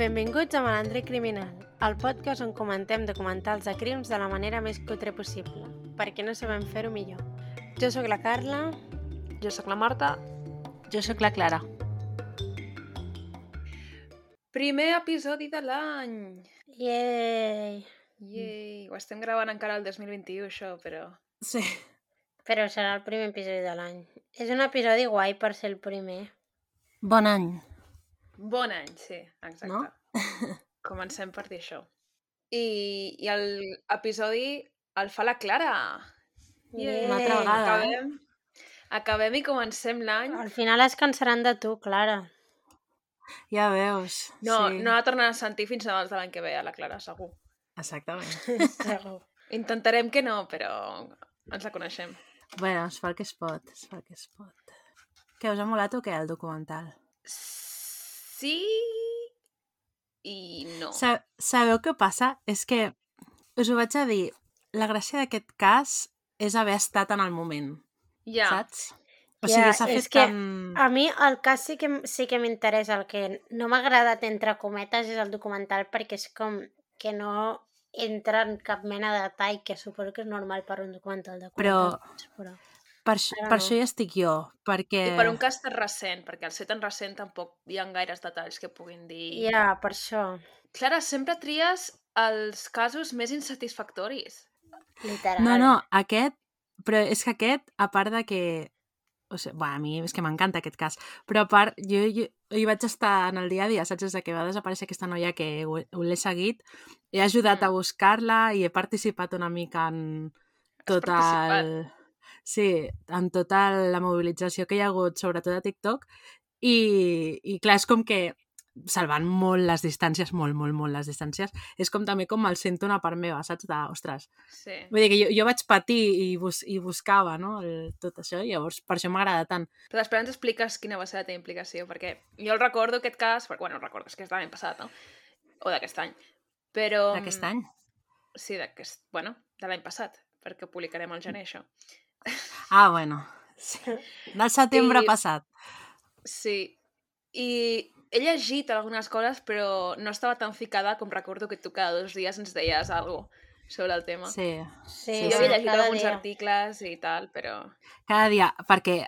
Benvinguts a Malandre Criminal, el podcast on comentem documentals de crims de la manera més cutre possible, perquè no sabem fer-ho millor. Jo sóc la Carla. Jo sóc la Marta. Jo sóc la Clara. Primer episodi de l'any! Yay! Yay! Ho estem gravant encara el 2021, això, però... Sí. Però serà el primer episodi de l'any. És un episodi guai per ser el primer. Bon any. Bon any, sí, exacte. No? Comencem per dir això. I, I el episodi el fa la Clara. Yay! Una altra vegada, eh? Acabem, acabem i comencem l'any. Al final es cansaran de tu, Clara. Ja veus. No, sí. no la tornarà a sentir fins abans de l'any que ve, a la Clara, segur. Exactament. Segur. Intentarem que no, però ens la coneixem. bueno, es fa el que es pot, es fa el que es pot. Què, us ha molat o què, el documental? Sí i no. Sa sabeu què passa? És que, us ho vaig a dir, la gràcia d'aquest cas és haver estat en el moment, Ja, saps? O sigui, s'ha és fet que tan... A mi el cas sí que, sí que m'interessa, el que no m'ha agradat entre cometes és el documental perquè és com que no entra en cap mena de detall, que suposo que és normal per un documental de Però- 40 minuts, però... Per, ara per no. això hi estic jo, perquè... I per un cas tan recent, perquè al ser tan recent tampoc hi ha gaires detalls que puguin dir... Ja, per això, Clara, sempre tries els casos més insatisfactoris. literal. No, no, aquest... Però és que aquest, a part de que... O sigui, bueno, a mi és que m'encanta aquest cas, però a part, jo, jo, hi vaig estar en el dia a dia, saps? Des de que va desaparèixer aquesta noia que ho, ho l'he seguit, he ajudat Mm. a buscar-la i he participat una mica en tot el... Sí, en tota la mobilització que hi ha hagut, sobretot a TikTok, i, i clar, és com que salvant molt les distàncies, molt, molt, molt les distàncies, és com també com el sento una part meva, saps? De, ostres, Sí. Vull dir que jo, jo vaig patir i, bus, i buscava no? el, tot això, i llavors per això m'agrada tant. Però després ens expliques quina va ser la teva implicació, perquè jo el recordo aquest cas, perquè, bueno, el recordo, és que és l'any passat, no? O d'aquest any. Però... D'aquest any. Sí, d'aquest... Bueno, de l'any passat, perquè ho publicarem al gener, això. Ah, bueno. Sí. Del setembre I- passat. Sí. I he llegit algunes coses, però no estava tan ficada com recordo que tu cada dos dies ens deies alguna sobre el tema. Sí. Sí, Sí, jo sí. havia llegit cada alguns dia. articles i tal, però... Cada dia, perquè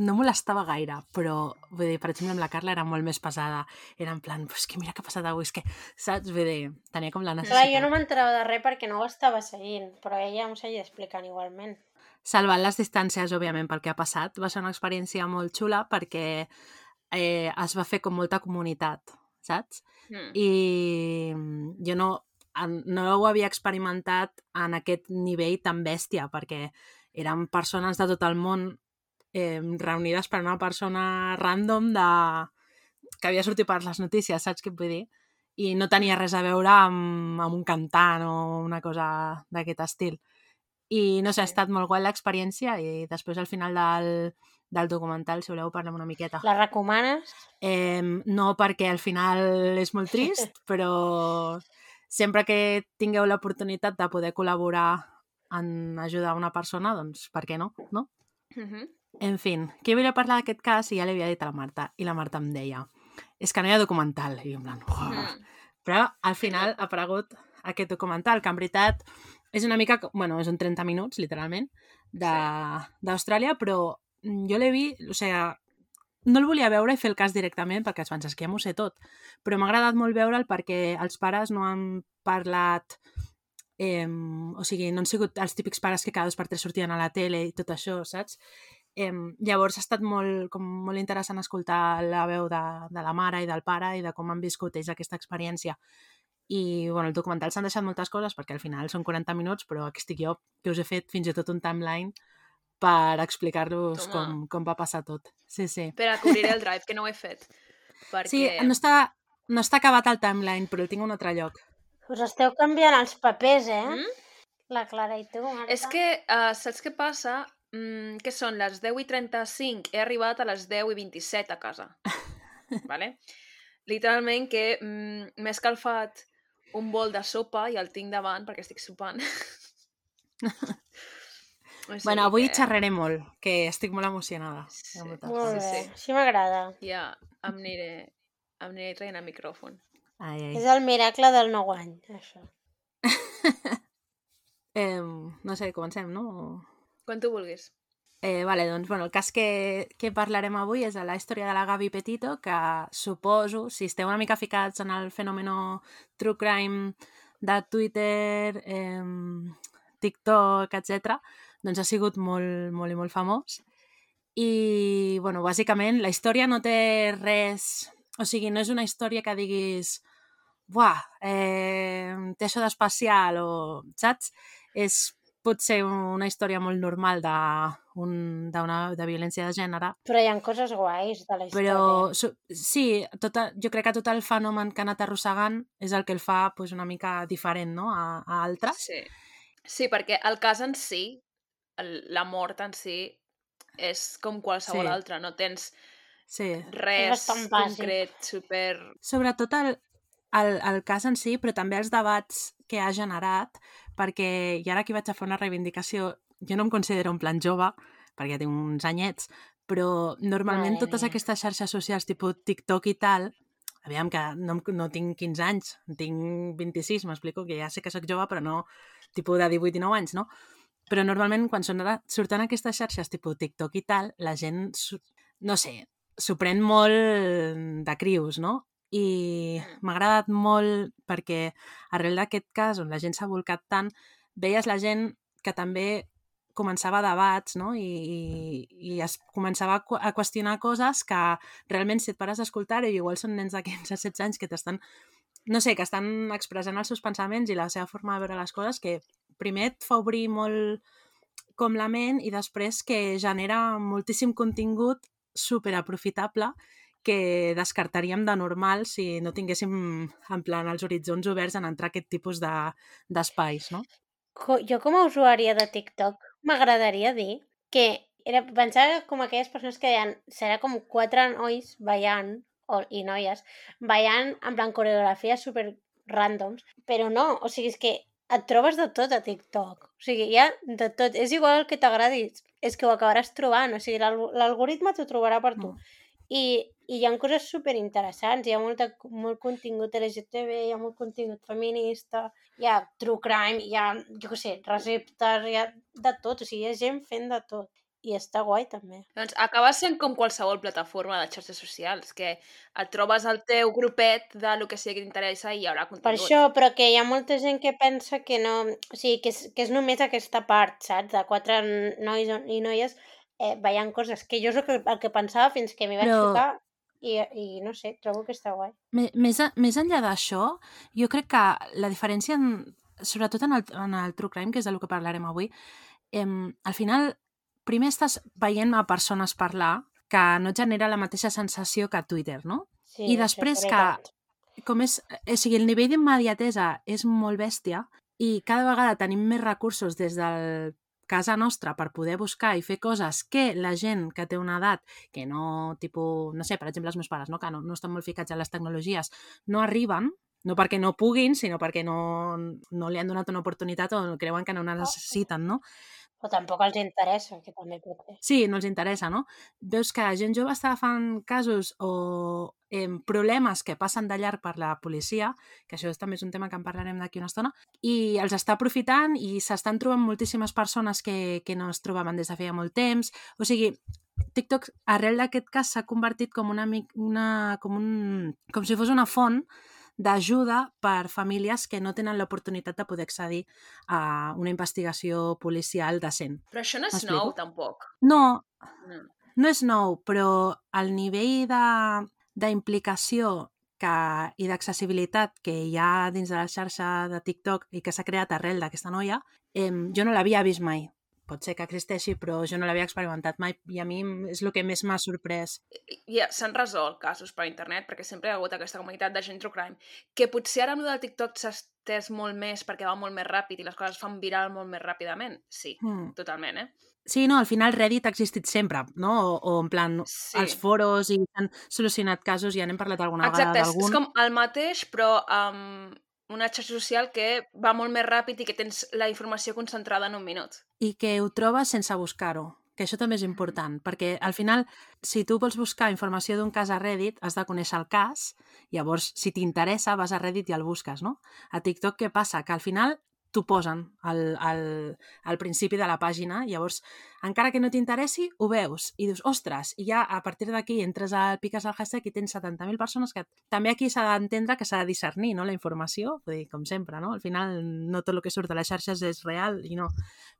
no molestava gaire, però, vull dir, per exemple, amb la Carla era molt més pesada. Era en plan, pues que mira què ha passat avui, és que, saps? Vull dir, tenia com la Clar, necessitat. jo no m'enterava de res perquè no ho estava seguint, però ella m'ho seguia explicant igualment. Salvant les distàncies, òbviament, pel que ha passat. Va ser una experiència molt xula perquè eh, es va fer com molta comunitat, saps? Mm. i jo no, no ho havia experimentat en aquest nivell tan bèstia, perquè eren persones de tot el món eh, reunides per una persona random de... que havia sortit per les notícies, saps què vull dir? I no tenia res a veure amb, amb un cantant o una cosa d'aquest estil. I no sé, ha estat molt guai l'experiència i després al final del, del documental, si voleu, parlem una miqueta. La recomanes? Eh, no perquè al final és molt trist, però sempre que tingueu l'oportunitat de poder col·laborar en ajudar una persona, doncs per què no? no? Mhm. En fi, que volia parlar d'aquest cas i ja li havia dit a la Marta, i la Marta em deia és que no hi ha documental. I jo en plan, "Uah". Mm. Però al final ha aparegut aquest documental, que en veritat és una mica, bueno, és un 30 minuts, literalment, de- d'Austràlia, però jo l'he vist, o sigui, no el volia veure i fer el cas directament perquè es penses que ja m'ho sé tot, però m'ha agradat molt veure'l perquè els pares no han parlat eh, o sigui, no han sigut els típics pares que cada dos per tres sortien a la tele i tot això, saps? Eh, llavors ha estat molt, com molt interessant escoltar la veu de, de la mare i del pare i de com han viscut ells aquesta experiència. I, bueno, el documental s'han deixat moltes coses perquè al final són 40 minuts, però aquí estic jo, que us he fet fins i tot un timeline per explicar-vos com, com va passar tot. Sí, sí. Per a cobrir el drive, que no ho he fet. Perquè... Sí, no està, no està acabat el timeline, però el tinc a un altre lloc. Us esteu canviant els papers, eh? Mm? La Clara i tu, Marta. És que, uh, saps què passa? Mm, que són les 10 i 35, he arribat a les 10 i 27 a casa. vale? Literalment que mm, m'he escalfat un bol de sopa i el tinc davant perquè estic sopant. O sigui Bueno, avui que xerraré molt, que estic molt emocionada. Sí. Molt Sí, bé, sí. així m'agrada. Ja em aniré, em aniré traient el micròfon. Ai, ai. És el miracle del nou any, això. Eh, no sé, comencem, no? Quan tu vulguis. Eh, vale, doncs, bueno, el cas que, que parlarem avui és de la història de la Gavi Petito, que suposo, si esteu una mica ficats en el fenòmeno true crime de Twitter, eh, TikTok, etc, doncs ha sigut molt, molt i molt famós. I, bueno, bàsicament, la història no té res... O sigui, no és una història que diguis buah, eh, té això d'especial o, saps? És potser una història molt normal de, un, una, de violència de gènere, Però hi ha coses guais de la història. però su- sí, tota, jo crec que tot el fenomen que ha anat arrossegant és el que el fa pues, una mica diferent no? a, a altres. Sí. Sí, perquè el cas en si, el- la mort en si, és com qualsevol Sí. altra. No tens Sí. res concret, super... Sobretot el, el, el cas en si, però també els debats que ha generat, perquè i ara aquí vaig a fer una reivindicació, jo no em considero en plan jove, perquè tinc uns anyets, però normalment Mare totes mia. aquestes xarxes socials, tipus TikTok i tal, aviam que no, no tinc 15 anys, tinc 26, m'explico, que ja sé que sóc jove, però no tipus de 18 i 9 anys, no? Però normalment quan són, surten aquestes xarxes tipus TikTok i tal, la gent, no sé, s'ho pren molt de crius, no? I m'ha agradat molt perquè arrel d'aquest cas on la gent s'ha volcat tant, veies la gent que també començava debats no? I, i, i es començava a qüestionar coses que realment si et pares a escoltar-ho i igual són nens de 15-16 anys que t'estan no sé, que estan expressant els seus pensaments i la seva forma de veure les coses que primer et fa obrir molt com la ment i després que genera moltíssim contingut superaprofitable que descartaríem de normal si no tinguéssim en plan els horitzons oberts en entrar a aquest tipus de- d'espais, no? Co- Jo com a usuària de TikTok m'agradaria dir que era, pensava com aquelles persones que deien serà com quatre nois ballant o, i noies ballant en plan coreografies super randoms, però no, o sigui, és que et trobes de tot a TikTok. O sigui, hi ha de tot. És igual que t'agradi, és que ho acabaràs trobant. O sigui, l'alg- l'algoritme t'ho trobarà per tu. Mm. I, i hi ha coses super interessants, hi ha molta, molt contingut LGTB, hi ha molt contingut feminista, hi ha true crime, hi ha, jo què sé, receptes, hi ha de tot, o sigui, hi ha gent fent de tot. I està guai, també. Doncs acaba sent com qualsevol plataforma de xarxes socials, que et trobes el teu grupet de lo que sigui que t'interessa i hi haurà contingut. Per això, però que hi ha molta gent que pensa que no... O sigui, que és, que és només aquesta part, saps? De quatre nois i noies eh, ballant coses. Que jo és el que, el que pensava fins que m'hi vaig Però- ficar i, i no sé, trobo que està guai. Més, a, més enllà d'això, jo crec que la diferència, en, sobretot en el, en el true crime, que és del que parlarem avui, em, al final, primer estàs veient a persones parlar que no et genera la mateixa sensació que a Twitter, no? Sí, I després que-. Com és, o sigui, el nivell d'immediatesa és molt bèstia i cada vegada tenim més recursos des del casa nostra per poder buscar i fer coses que la gent que té una edat que no, tipus, no sé, per exemple, els meus pares, no? que no, no estan molt ficats en les tecnologies, no arriben, no perquè no puguin, sinó perquè no, no li han donat una oportunitat o creuen que no la necessiten, no? O tampoc els interessa, que també pot ser. Sí, no els interessa, no? Veus que gent jove està agafant casos o eh, problemes que passen de llarg per la policia, que això també és un tema que en parlarem d'aquí una estona, i els està aprofitant i s'estan trobant moltíssimes persones que, que no es trobaven des de feia molt temps. O sigui, TikTok, arrel d'aquest cas, s'ha convertit com una, una com, un, com si fos una font d'ajuda per famílies que no tenen l'oportunitat de poder accedir a una investigació policial decent. Però això no és nou, tampoc. No, No. no és nou, però el nivell de- d'implicació que, i d'accessibilitat que hi ha dins de la xarxa de TikTok i que s'ha creat arrel d'aquesta noia, eh, jo no l'havia vist mai. Pot ser que existeixi, però jo no l'havia experimentat mai i a mi és el que més m'ha sorprès. I i s'han resolt casos per internet perquè sempre hi ha hagut aquesta comunitat de gent true crime que potser ara amb el del TikTok s'ha estès molt més perquè va molt més ràpid i les coses es fan viral molt més ràpidament. Sí, Mm. totalment, eh? Sí, no, al final Reddit ha existit sempre, no? O, o en plan, Sí. els foros i s'han solucionat casos i ja n'hem parlat alguna Exacte, vegada és, és d'algun. com el mateix però amb una xarxa social que va molt més ràpid i que tens la informació concentrada en un minut. I que ho trobes sense buscar-ho. que això també és important, perquè al final, si tu vols buscar informació d'un cas a Reddit, has de conèixer el cas, llavors, si t'interessa, vas a Reddit i el busques, no? A TikTok què passa? Que al final t'ho posen al, al, al principi de la pàgina, llavors, encara que no t'interessi, ho veus i dius, ostres, i ja a partir d'aquí entres al piques al hashtag i tens 70.000 persones que també aquí s'ha d'entendre que s'ha de discernir no, la informació, vull dir, com sempre, no? Al final no tot el que surt a les xarxes és real i no.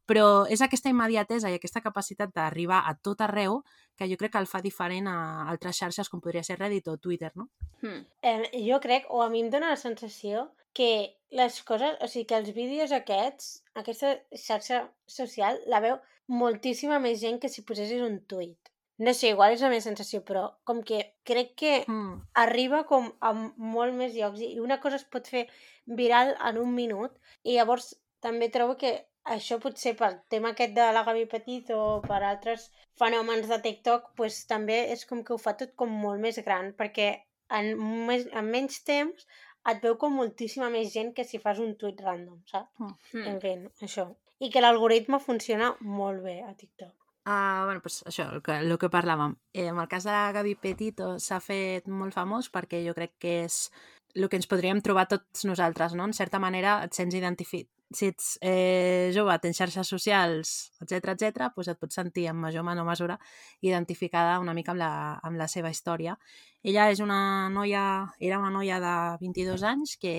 Però és aquesta immediatesa i aquesta capacitat d'arribar a tot arreu que jo crec que el fa diferent a altres xarxes com podria ser Reddit o Twitter, no? Hmm. Eh, jo crec, o a mi em dóna la sensació que les coses, o sigui, que els vídeos aquests, aquesta xarxa social, la veu moltíssima més gent que si posessis un tuit. No sé, igual és la meva sensació, però com que crec que Mm. arriba com a molt més llocs i una cosa es pot fer viral en un minut i llavors també trobo que això potser pel tema aquest de la Gavi Petit o per altres fenòmens de TikTok pues, també és com que ho fa tot com molt més gran perquè en, més, en menys temps et veu com moltíssima més gent que si fas un tuit random, saps? Hmm. En fi, això. I que l'algoritme funciona molt bé a TikTok. Ah, bueno, pues això, el que, el que parlàvem. Eh, en el cas de la Gavi Petito s'ha fet molt famós perquè jo crec que és el que ens podríem trobar tots nosaltres, no? En certa manera et sents identificat. Si ets eh, jove, tens xarxes socials, etc etc, doncs et pots sentir en major o menor mesura identificada una mica amb la, amb la seva història. Ella és una noia, era una noia de 22 anys que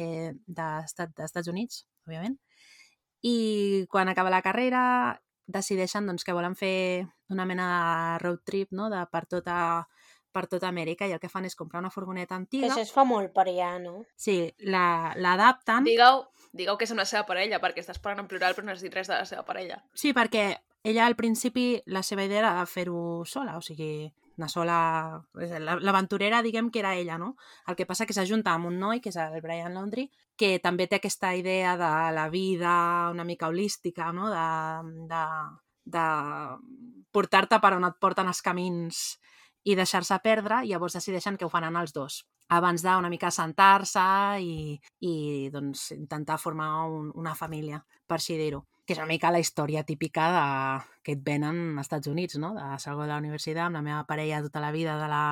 d'Estat, d'Estats Units, òbviament, i quan acaba la carrera decideixen doncs, que volen fer una mena de road trip no? de per, tota, per tota Amèrica i el que fan és comprar una furgoneta Que antiga. això es fa molt per allà, no? Sí, la- l'adapten. Digueu, digueu que és la seva parella, perquè estàs parlant en plural però no has dit res de la seva parella. Sí, perquè ella al principi la seva idea era fer-ho sola, o sigui, anar sola... la- L'aventurera, diguem que era ella, no? El que passa que s'ajunta amb un noi, que és el Brian Laundrie, que també té aquesta idea de la vida una mica holística, no? De, de, de portar-te per on et porten els camins i deixar-se perdre, i llavors decideixen que ho faran els dos abans d'una mica sentar-se i, i doncs, intentar formar un, una família, per així dir-ho. Que és una mica la història típica de, que et venen als Estats Units, no? De salgo de la universitat amb la meva parella tota la vida de la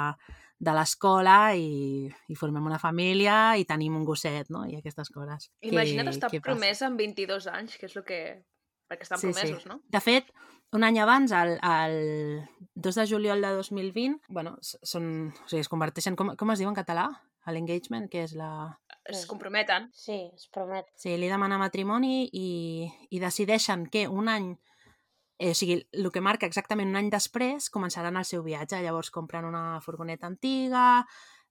de l'escola i, i formem una família i tenim un gosset, no? I aquestes coses. Imagina't estar què passa. promesa amb 22 anys, que és el que... Perquè estan promesos, no? De fet, un any abans, el, el 2 de juliol de 2020, bueno, són, o sigui, es converteixen, com, com es diu en català? L'engagement, que és la... Es comprometen. Sí, es promet. Sí, li demana matrimoni i, i decideixen que un any, eh, o sigui, el que marca exactament un any després, començaran el seu viatge. Llavors compren una furgoneta antiga,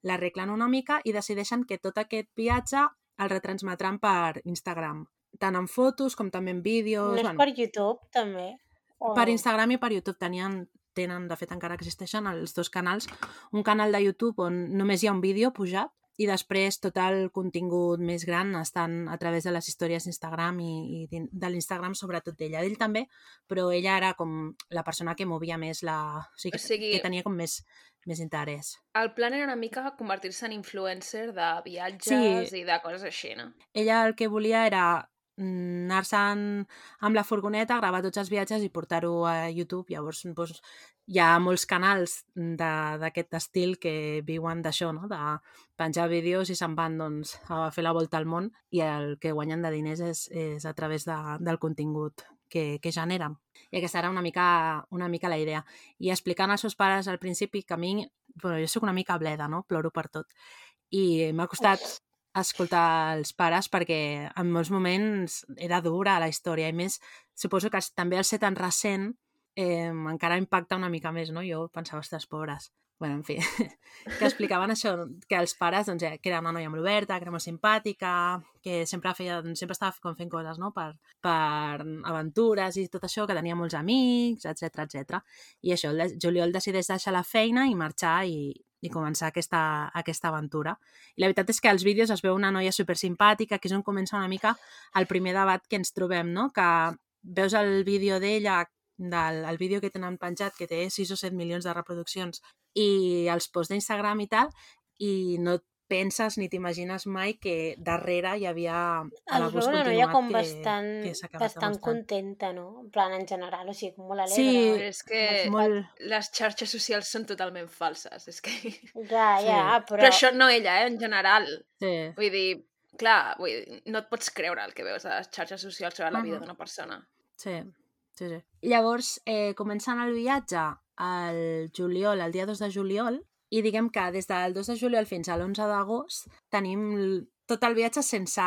l'arreglen una mica i decideixen que tot aquest viatge el retransmetran per Instagram. Tant en fotos com també en vídeos... No és bueno, per YouTube, també? O... per Instagram i per YouTube tenien, tenen, de fet encara existeixen els dos canals, un canal de YouTube on només hi ha un vídeo pujat i després tot el contingut més gran estan a través de les històries d'Instagram i, i de l'Instagram sobretot d'ella. D'ell també, però ella era com la persona que movia més la... O sigui, O sigui- que tenia com més, més interès. El plan era una mica convertir-se en influencer de viatges Sí. i de coses així, no? Ella el que volia era anar-se'n amb la furgoneta, gravar tots els viatges i portar-ho a YouTube. Llavors, doncs, hi ha molts canals d'aquest estil que viuen d'això, no? de penjar vídeos i se'n van doncs, a fer la volta al món i el que guanyen de diners és, és a través de, del contingut que, que generen. I aquesta era una mica, una mica la idea. I explicant als seus pares al principi que a mi, bueno, jo sóc una mica bleda, no? ploro per tot. I m'ha costat escoltar els pares perquè en molts moments era dura la història i més, suposo que també al ser tan recent eh, encara impacta una mica més, no? Jo pensava, ostres, pobres. bueno, en fi, que explicaven això, que els pares, doncs, que era una noia molt oberta, que era molt simpàtica, que sempre feia, doncs, sempre estava com fent coses, no?, per, per aventures i tot això, que tenia molts amics, etc etc. I això, el Juliol decideix deixar la feina i marxar i, i començar aquesta, aquesta aventura. I la veritat és que als vídeos es veu una noia supersimpàtica, que és on comença una mica el primer debat que ens trobem, no? Que veus el vídeo d'ella, del el vídeo que tenen penjat, que té 6 o 7 milions de reproduccions, i els posts d'Instagram i tal, i no et penses ni t'imagines mai que darrere hi havia a Es veu una noia continuat com que, bastant, que bastant demostrant. contenta, no? En plan, en general, o sigui, molt alegre. Sí, Però és que Molt... les xarxes socials són totalment falses. És que... Ja, Sí. ja, però... Però això no ella, eh? En general. Sí. Vull dir, clar, vull dir, no et pots creure el que veus a les xarxes socials sobre la vida Mhm. d'una persona. Sí, sí, sí. Llavors, eh, començant el viatge al juliol, el dia 2 de juliol, i diguem que des del 2 de juliol fins a l'11 d'agost tenim tot el viatge sense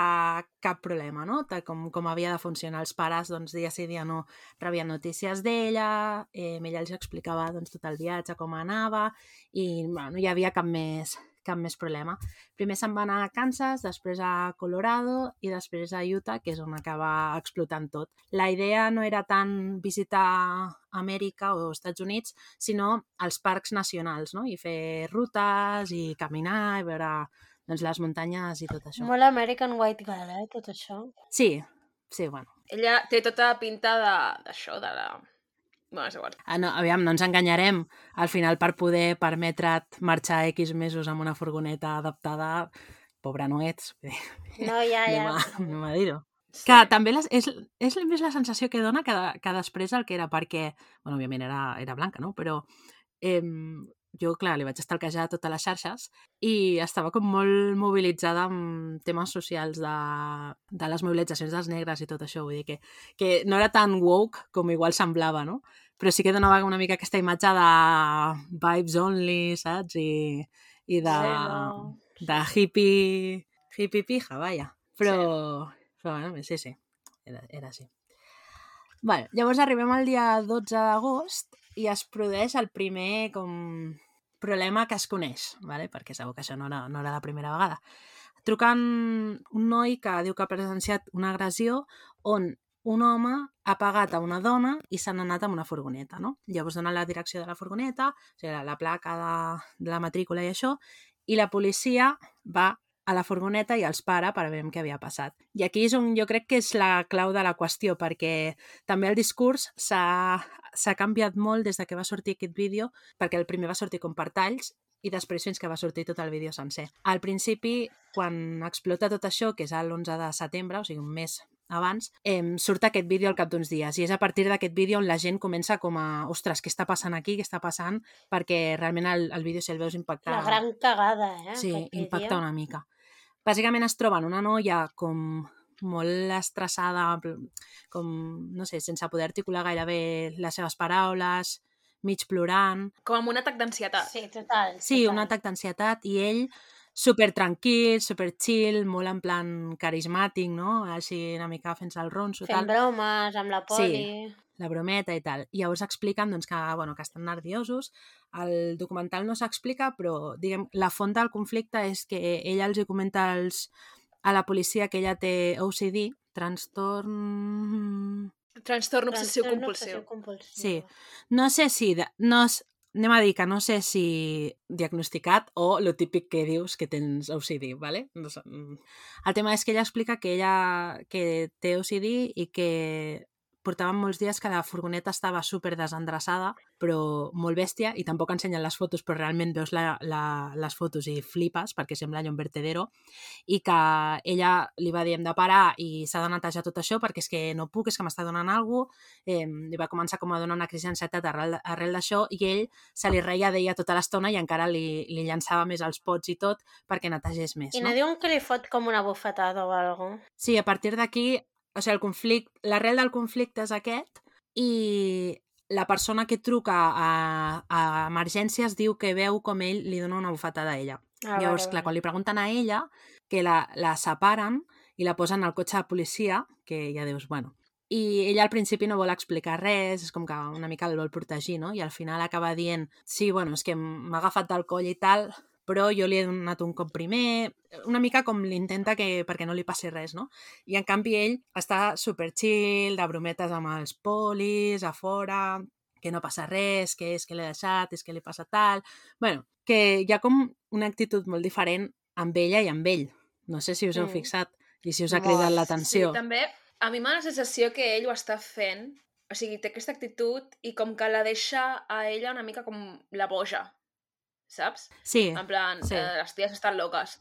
cap problema, no? Tal com, com havia de funcionar. Els pares, doncs, dia sí dia no rebien notícies d'ella, eh, ella els explicava doncs, tot el viatge, com anava, i bueno, no hi havia cap més, cap més problema. Primer se'n va anar a Kansas, després a Colorado i després a Utah, que és on acaba explotant tot. La idea no era tant visitar Amèrica o Estats Units, sinó els parcs nacionals, no? I fer rutes i caminar i veure doncs, les muntanyes i tot això. Molt American White Girl, eh, tot això. Sí, sí, bueno. Ella té tota pinta de- d'això, de, la... Bueno, és igual. Ah, no, aviam, no ens enganyarem. Al final, per poder permetre't marxar X mesos amb una furgoneta adaptada, pobra no ets. No, ja, anem ja. a, anem a dir-ho. Sí. Que també les, és, és més la sensació que dona que, de- que després el que era, perquè, bueno, òbviament era, era blanca, no? Però eh, jo, clar, li vaig estalquejar a totes les xarxes i estava com molt mobilitzada amb temes socials de, de les mobilitzacions dels negres i tot això. Vull dir que, que no era tan woke com igual semblava, no? Però sí que donava una mica aquesta imatge de vibes only, saps? I, i de, Sí, no. de hippie, hippie pija, vaja. Però, però bueno, sí, sí, era, era així. Vale, llavors arribem al dia 12 d'agost i es produeix el primer com problema que es coneix, vale? perquè sabeu que això no era, no era la primera vegada. Trucant un noi que diu que ha presenciat una agressió on un home ha pagat a una dona i s'han anat amb una furgoneta, no? Llavors donen la direcció de la furgoneta, o sigui, la, la placa de, de la matrícula i això, i la policia va a la furgoneta i els para per veure què havia passat. I aquí és on jo crec que és la clau de la qüestió, perquè també el discurs s'ha canviat molt des de que va sortir aquest vídeo, perquè el primer va sortir com per talls i després fins que va sortir tot el vídeo sencer. Al principi, quan explota tot això, que és l'11 de setembre, o sigui, un mes abans, eh, surt aquest vídeo al cap d'uns dies i és a partir d'aquest vídeo on la gent comença com a ostres, què està passant aquí, què està passant perquè realment el, el vídeo si el veus impactar La gran cagada, eh? Sí, impacta una mica. Bàsicament es troben una noia com molt estressada, com, no sé, sense poder articular gairebé les seves paraules, mig plorant. Com amb un atac d'ansietat. Sí, total. Sí, total. un atac d'ansietat i ell super tranquil, super chill, molt en plan carismàtic, no? Així una mica fent-se el ronso, Fent tal. bromes amb la poli. la brometa i tal. I llavors expliquen doncs, que, bueno, que estan nerviosos. El documental no s'explica, però diguem, la font del conflicte és que ella els hi comenta als, a la policia que ella té OCD, trastorn... Trastorn obsessiu Trastorn compulsiu. compulsiu. Sí. No sé si... de- No, anem a dir que no sé si diagnosticat o lo típic que dius que tens OCD, ¿vale? Mm. El tema és que ella explica que ella que té OCD i que portaven molts dies que la furgoneta estava super desendreçada, però molt bèstia, i tampoc ensenyen les fotos, però realment veus la, la, les fotos i flipes, perquè sembla allò un vertedero, i que ella li va dir hem de parar i s'ha de netejar tot això perquè és que no puc, és que m'està donant alguna cosa, eh, li va començar com a donar una crisi d'ansietat arrel, arrel d'això i ell se li reia d'ella tota l'estona i encara li, li llançava més els pots i tot perquè netegés més. I no diuen que li fot com una bufetada o alguna cosa? Sí, a partir d'aquí, o sigui, el conflicte, l'arrel del conflicte és aquest i la persona que truca a, a emergències diu que veu com ell li dona una bufetada a ella. Ah, Llavors, clar, quan li pregunten a ella, que la, la separen i la posen al cotxe de policia, que ja dius, bueno... I ella al principi no vol explicar res, és com que una mica el vol protegir, no? I al final acaba dient, sí, bueno, és que m'ha agafat del coll i tal, però jo li he donat un cop primer, una mica com l'intenta que perquè no li passi res, no? I en canvi ell està super chill, de brometes amb els polis, a fora, que no passa res, que és que l'he deixat, és que li passa tal... bueno, que hi ha com una actitud molt diferent amb ella i amb ell. No sé si us heu Mm. fixat i si us ha cridat Sí, l'atenció. també a mi m'ha la sensació que ell ho està fent, o sigui, té aquesta actitud i com que la deixa a ella una mica com la boja, saps? Sí, En plan, sí. eh, les ties estan loques.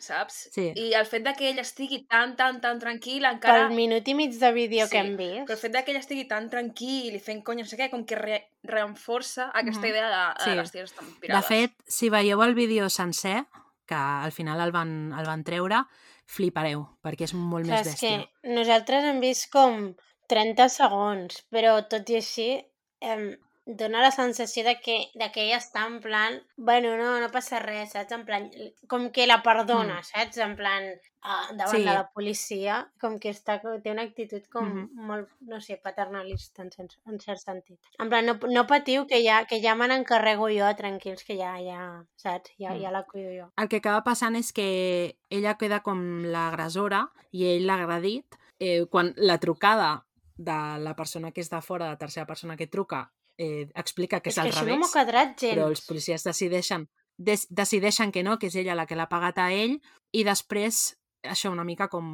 saps? Sí. I el fet de que ell estigui tan, tan, tan tranquil encara... Pel minut i mig de vídeo Sí, que hem Però el vist. fet de que ell estigui tan tranquil i fent conya, no sé què, com que re reenforça aquesta Mhm. idea de, Sí. de les ties estan De pirades. fet, si veieu el vídeo sencer, que al final el van, el van treure, flipareu, perquè és molt Clar, més és que bèstia. nosaltres hem vist com 30 segons, però tot i així em dona la sensació de que, de que ella està en plan, bueno, no, no passa res, saps? En plan, com que la perdona, Mm. saps? En plan, ah, davant Sí. de la policia, com que està, té una actitud com Mhm. molt, no sé, paternalista en, sens, en cert sentit. En plan, no, no patiu, que ja, que ja me n'encarrego jo, tranquils, que ja, ja, saps? Ja, Mm. ja la cuido jo. El que acaba passant és que ella queda com l'agressora i ell l'ha agredit. Eh, quan la trucada de la persona que és de fora, de la tercera persona que truca, eh, explica que és, és que al no revés. m'ho ha quadrat gens. però els policies decideixen, des, decideixen que no, que és ella la que l'ha pagat a ell, i després això una mica com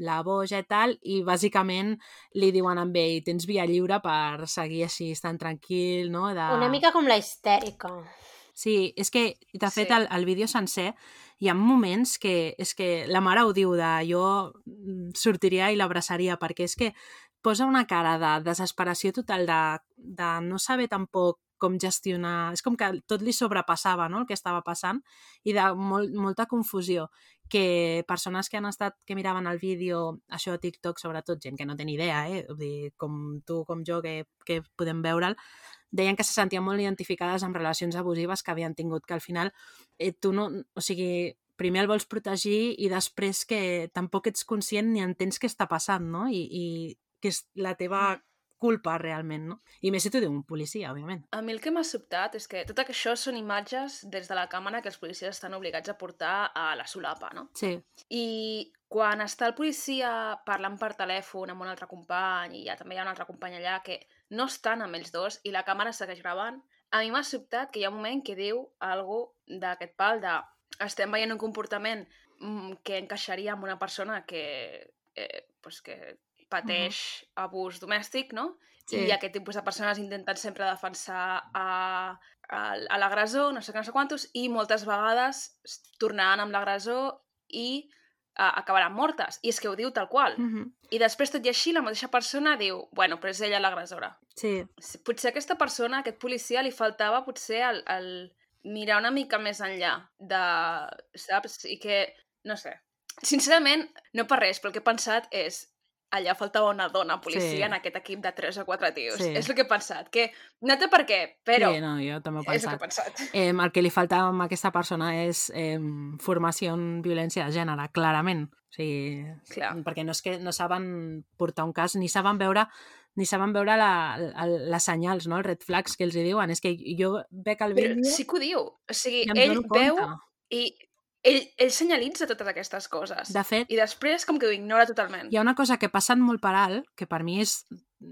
la boja i tal, i bàsicament li diuen amb ell, tens via lliure per seguir així, estant tranquil, no? De... Una mica com la histèrica. Sí, és que, de fet, Sí. el, el vídeo sencer hi ha moments que, és que la mare ho diu de jo mm, sortiria i l'abraçaria, perquè és que posa una cara de desesperació total de, de no saber tampoc com gestionar... És com que tot li sobrepassava no? el que estava passant i de molt, molta confusió que persones que han estat, que miraven el vídeo, això a TikTok, sobretot gent que no té ni idea, eh? Vull dir, com tu, com jo, que, que podem veure'l, deien que se sentien molt identificades amb relacions abusives que havien tingut, que al final eh, tu no... O sigui, primer el vols protegir i després que tampoc ets conscient ni entens què està passant, no? I, i que és la teva culpa realment, no? I més si diu un policia, òbviament. A mi el que m'ha sobtat és que tot això són imatges des de la càmera que els policies estan obligats a portar a la solapa, no? Sí, I quan està el policia parlant per telèfon amb un altre company i ja també hi ha un altre company allà que no estan amb ells dos i la càmera segueix gravant, a mi m'ha sobtat que hi ha un moment que diu algo d'aquest pal de estem veient un comportament mm, que encaixaria amb una persona que, eh, pues que pateix abús domèstic, no? Sí. I aquest tipus de persones intenten sempre defensar a, a, a l'agressor, no sé què, no sé quantos, i moltes vegades tornaran amb l'agressor i a, acabaran mortes. I és que ho diu tal qual. mm -hmm. I després, tot i així, la mateixa persona diu bueno, però és ella l'agressora. sí, Potser aquesta persona, aquest policia, li faltava potser el, el mirar una mica més enllà de... saps? I que, no sé, sincerament, no per res, però el que he pensat és allà faltava una dona policia Sí. en aquest equip de 3 o 4 tios. Sí. És el que he pensat, que no té per què, però sí, no, jo també ho he és el que he pensat. pensat. Eh, el que li faltava a aquesta persona és eh, formació en violència de gènere, clarament. O sigui, Clar. perquè no és que no saben portar un cas, ni saben veure ni saben veure la, la, les senyals, no? els red flags que els hi diuen. És que jo veig el Però vídeo sí que ho diu. O sigui, ell veu i ell, ell senyalitza totes aquestes coses. De fet, I després com que ho ignora totalment. hi ha una cosa que passen molt per alt, que per mi és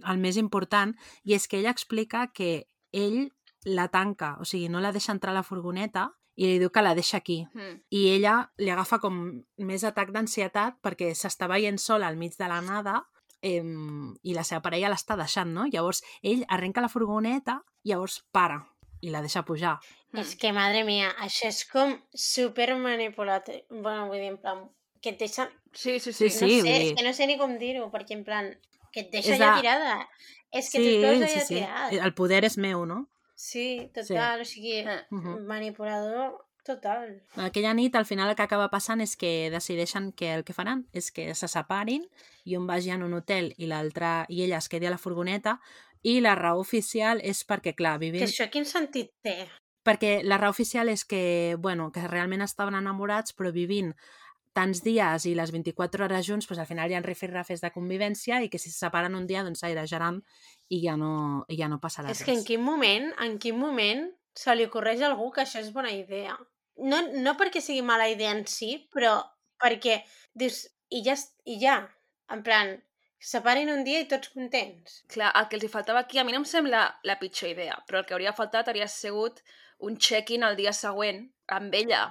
el més important, i és que ella explica que ell la tanca, o sigui, no la deixa entrar a la furgoneta i li diu que la deixa aquí. Mm. I ella li agafa com més atac d'ansietat perquè s'està veient sola al mig de la nada eh, i la seva parella l'està deixant, no? Llavors ell arrenca la furgoneta, llavors para i la deixa pujar. Mm. És que, madre mia, això és com super manipulatiu. Bueno, vull dir, en plan, que et deixa... Sí, sí, Sí, sí. No sí, sé, vull és que no sé ni com dir-ho, perquè en plan, que et deixa ja de- tirada. És que tu et veus allà tirat. El poder és meu, no? Sí, total, o sigui, Eh. Mhm. manipulador total. Aquella nit, al final, el que acaba passant és que decideixen que el que faran és que se separin i un vagi en un hotel i l'altre i ella es quedi a la furgoneta i la raó oficial és perquè, clar, Que vivim... això quin sentit té? Perquè la raó oficial és que, bueno, que realment estaven enamorats, però vivint tants dies i les 24 hores junts, doncs al final hi ha rifirrafes de convivència i que si se separen un dia, doncs s'airejaran i ja no, i ja no passarà És res. que en quin moment, en quin moment se li ocorreix a algú que això és bona idea? No, no perquè sigui mala idea en si, però perquè dius, i ja, i ja, en plan, separin un dia i tots contents. Clar, el que els hi faltava aquí, a mi no em sembla la pitjor idea, però el que hauria faltat hauria sigut un check-in el dia següent amb ella.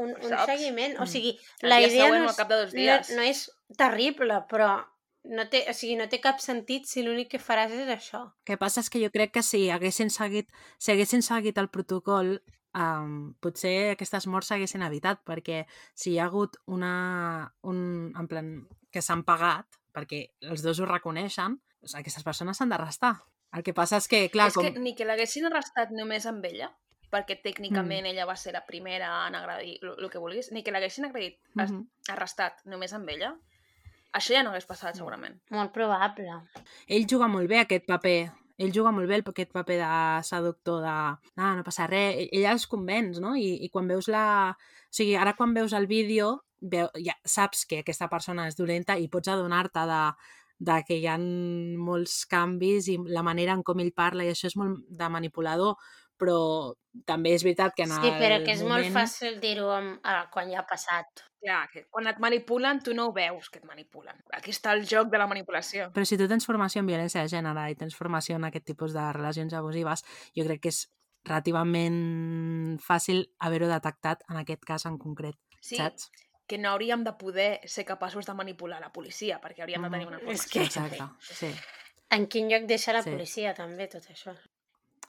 Un, un Saps? seguiment, o Mm. sigui, El la dia idea següent no és, al cap de dos no, dies. no és terrible, però no té, o sigui, no té cap sentit si l'únic que faràs és això. El que passa és que jo crec que si haguessin seguit, si haguessin seguit el protocol um, potser aquestes morts s'haguessin evitat, perquè si hi ha hagut una... Un, en plan, que s'han pagat, perquè els dos ho reconeixen, doncs aquestes persones s'han d'arrestar. El que passa és que, clar, és com... que ni que l'haguessin arrestat només amb ella, perquè tècnicament mm. ella va ser la primera en agradir el que vulguis, ni que l'haguessin agredit, mm Mhm. arrestat només amb ella, això ja no hagués passat, segurament. Molt probable. ell juga molt bé aquest paper. Ell juga molt bé el- aquest paper de seductor, de ah, no passa res. Ell, ell els convenç, no? I, I quan veus la... O sigui, ara quan veus el vídeo, veu, ja saps que aquesta persona és dolenta i pots adonar-te de, de que hi ha molts canvis i la manera en com ell parla i això és molt de manipulador, però també és veritat que en Sí, però que és moment... molt fàcil dir-ho amb- ah, quan ja ha passat. Clar, que quan et manipulen, tu no ho veus que et manipulen. Aquí està el joc de la manipulació. Però si tu tens formació en violència de gènere i tens formació en aquest tipus de relacions abusives, jo crec que és relativament fàcil haver-ho detectat en aquest cas en concret, Sí, saps? que no hauríem de poder ser capaços de manipular la policia, perquè hauríem de tenir una És formació. que- Exacte, sí. En quin lloc deixa la Sí. policia, també, tot això?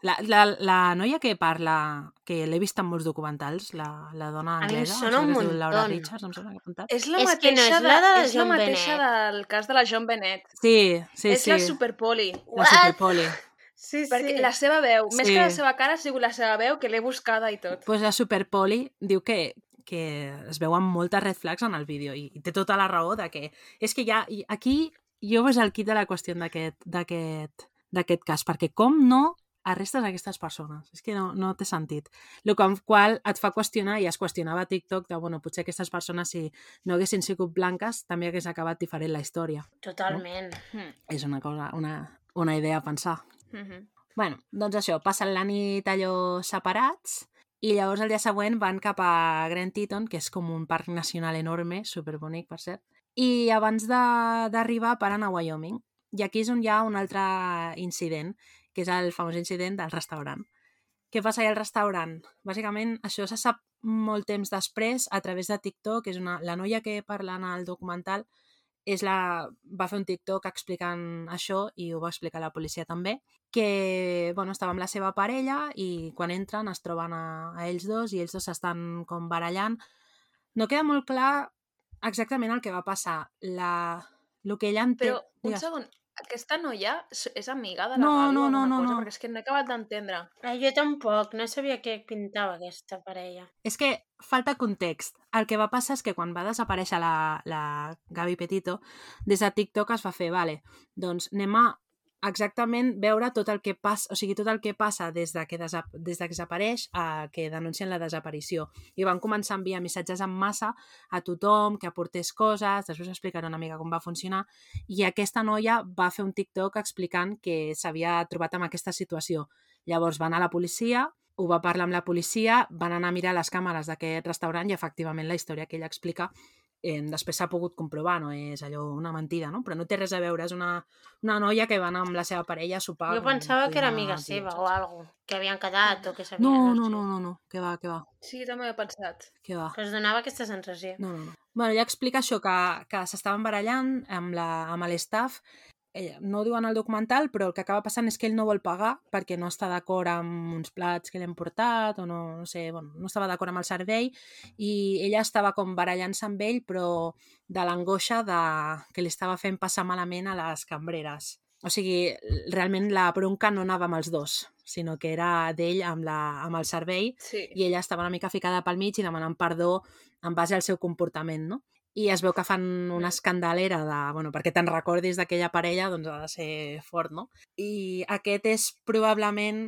La, la, la noia que parla, que l'he vist en molts documentals, la, la dona em anglesa, sona em sembla un que es diu Laura. Richards, em sembla que ha apuntat. És la És mateixa, que no és de, la de és la mateixa Bennett. del cas de la John Bennett. Sí, sí, és sí. la Superpoli. La Superpoli. Sí, Perquè la seva veu, més Sí. que la seva cara, ha sigut la seva veu, que l'he buscada i tot. pues la Superpoli diu que, que es veuen moltes red flags en el vídeo i, i té tota la raó de que és que ja, i aquí jo és el kit de la qüestió d'aquest d'aquest d'aquest cas, perquè com no arrestes aquestes persones? És que no, no té sentit. El qual et fa qüestionar, i es qüestionava a TikTok, de, bueno, potser aquestes persones, si no haguessin sigut blanques, també hagués acabat diferent la història. Totalment. Mm. És una cosa, una, una idea a pensar. Mhm. Bueno, doncs això, passen la nit allò separats i llavors el dia següent van cap a Grand Teton, que és com un parc nacional enorme, superbonic, per cert, i abans de- d'arribar paren a Wyoming. I aquí és on hi ha un altre incident, que és el famós incident del restaurant. Què passa allà al restaurant? Bàsicament, això se sap molt temps després a través de TikTok, és una, la noia que parla en el documental és la, va fer un TikTok explicant això i ho va explicar la policia també, que bueno, estava amb la seva parella i quan entren es troben a, a ells dos i ells dos s'estan com barallant. No queda molt clar exactament el que va passar. La, el que ella entén... Però, un Digues. segon, aquesta noia és amiga de la No, Gali no, no, no, cosa? no. Perquè és que no he acabat d'entendre. Ah, jo tampoc, no sabia què pintava aquesta parella. És que falta context. El que va passar és que quan va desaparèixer la, la Gavi Petito, des de TikTok es va fer, vale, doncs anem a exactament veure tot el que passa, o sigui, tot el que passa des de que, desa des de que desapareix a que denuncien la desaparició. I van començar a enviar missatges en massa a tothom, que aportés coses, després explicaré una mica com va funcionar, i aquesta noia va fer un TikTok explicant que s'havia trobat amb aquesta situació. Llavors van a la policia, ho va parlar amb la policia, van anar a mirar les càmeres d'aquest restaurant i efectivament la història que ella explica eh, després s'ha pogut comprovar, no és allò una mentida, no? Però no té res a veure, és una, una noia que va anar amb la seva parella a sopar. Jo pensava que era amiga seva o algo, que havien quedat o que s'havien... No, no, no, no, no, que va, que va, Sí, també ho he pensat. que va. Però es donava aquesta sensació. No, no, no. Bueno, ella explica això, que, que s'estaven barallant amb la- amb l'staff, eh, no ho diu en el documental, però el que acaba passant és que ell no vol pagar perquè no està d'acord amb uns plats que li han portat o no, no sé, bueno, no estava d'acord amb el servei i ella estava com barallant-se amb ell però de l'angoixa de... que li estava fent passar malament a les cambreres. O sigui, realment la bronca no anava amb els dos, sinó que era d'ell amb, la, amb el servei Sí. i ella estava una mica ficada pel mig i demanant perdó en base al seu comportament, no? I es veu que fan una escandalera de... Bueno, perquè te'n recordis d'aquella parella, doncs ha de ser fort, no? I aquest és probablement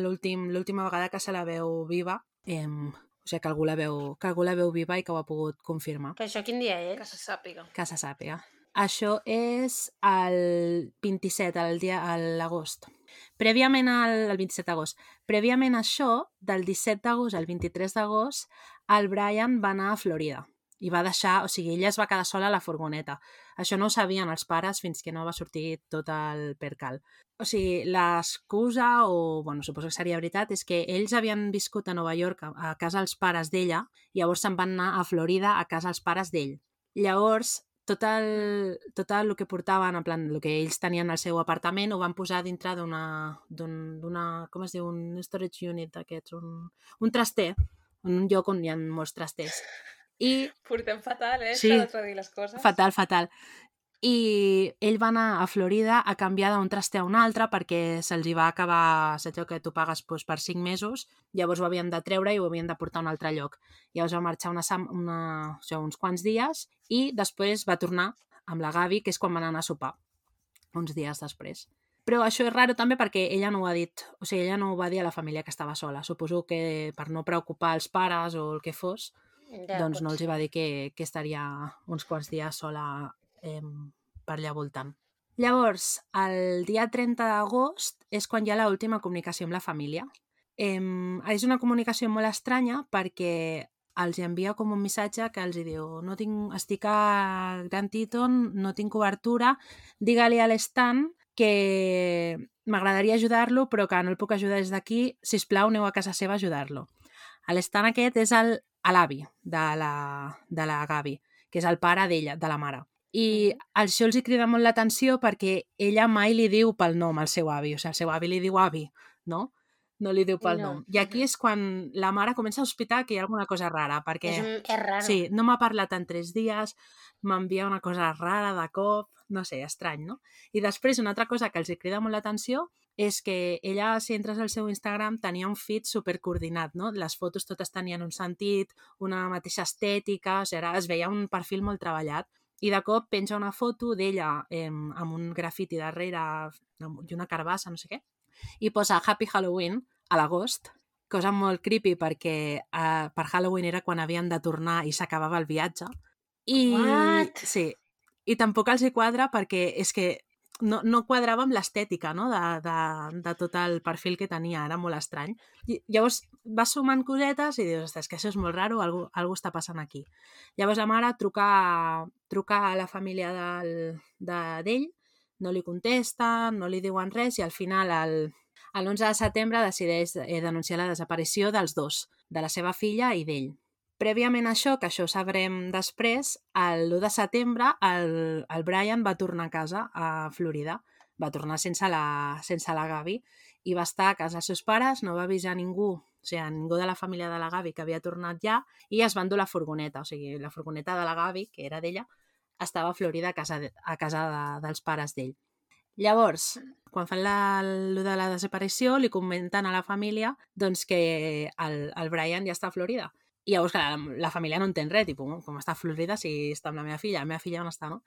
l'últim l'última vegada que se la veu viva, eh, o sigui, que algú, la veu, que algú la veu viva i que ho ha pogut confirmar, Però això quin dia Que és? se sàpiga. que se sàpiga. Això és el 27, el dia, a l'agost. Prèviament al, el 27 d'agost. Prèviament a això, del 17 d'agost al 23 d'agost, el Brian va anar a Florida i va deixar, o sigui, ella es va quedar sola a la furgoneta. Això no ho sabien els pares fins que no va sortir tot el percal. O sigui, l'excusa, o, bueno, suposo que seria veritat, és que ells havien viscut a Nova York a, casa dels pares d'ella i llavors se'n van anar a Florida a casa dels pares d'ell. Llavors, tot el, tot el que portaven, en plan, el que ells tenien al seu apartament, ho van posar dintre d'una, d'un- d'una, com es diu, un storage unit d'aquests, un, un traster, un lloc on hi ha molts trasters. I Portem fatal, eh? Sí. Sí. de les coses. Fatal, fatal. I ell va anar a Florida a canviar d'un traster a un altre perquè se'ls hi va acabar allò que tu pagues doncs, per 5 mesos, llavors ho havien de treure i ho havien de portar a un altre lloc. Llavors va marxar una, una, això, uns quants dies i després va tornar amb la Gavi, que és quan van anar a sopar, uns dies després. Però això és raro també perquè ella no ho ha dit, o sigui, ella no ho va dir a la família que estava sola. Suposo que per no preocupar els pares o el que fos, Ja, doncs no els hi va dir que, que estaria uns quants dies sola eh, per allà voltant. Llavors, el dia 30 d'agost és quan hi ha l'última comunicació amb la família. Eh, és una comunicació molt estranya perquè els envia com un missatge que els diu no tinc, estic a Grand Teton, no tinc cobertura, digue-li a l'Stan que m'agradaria ajudar-lo però que no el puc ajudar des d'aquí, si plau aneu a casa seva a ajudar-lo. L'Stan aquest és el, l'avi de la, de la Gavi, que és el pare d'ella, de la mare. I això els hi crida molt l'atenció perquè ella mai li diu pel nom al seu avi, o sigui, el seu avi li diu avi, no? No li diu pel No. nom. I aquí és quan la mare comença a sospitar que hi ha alguna cosa rara, perquè... És, un- és raro. Sí, no m'ha parlat en tres dies, m'envia una cosa rara de cop, no sé, estrany, no? I després una altra cosa que els hi crida molt l'atenció és que ella, si entres al seu Instagram, tenia un feed supercoordinat, no? Les fotos totes tenien un sentit, una mateixa estètica, o sigui, era, es veia un perfil molt treballat. I de cop penja una foto d'ella eh, amb un grafiti darrere i una carbassa, no sé què, i posa Happy Halloween a l'agost, cosa molt creepy perquè uh, per Halloween era quan havien de tornar i s'acabava el viatge. I, What? Sí, i tampoc els hi quadra perquè és que no, no quadrava amb l'estètica no? de, de, de tot el perfil que tenia, era molt estrany. I, llavors vas sumant cosetes i dius, ostres, que això és molt raro, algú, algú està passant aquí. Llavors la mare truca, truca a la família del- de- d'ell, no li contesta, no li diuen res i al final el, l'11 de setembre decideix eh, denunciar la desaparició dels dos, de la seva filla i d'ell. Prèviament a això, que això ho sabrem després, el 1 de setembre el, el Brian va tornar a casa a Florida, va tornar sense la, sense la Gavi i va estar a casa dels seus pares, no va avisar ningú, o sigui, ningú de la família de la Gavi que havia tornat ja i es va endur la furgoneta, o sigui, la furgoneta de la Gavi, que era d'ella, estava a Florida a casa, de, a casa de, dels pares d'ell. Llavors, quan fan la, lo de la desaparició, li comenten a la família doncs, que el, el Brian ja està a Florida. I llavors, clar, la, família no entén res, tipus, com està a Florida si està amb la meva filla? La meva filla on està, no?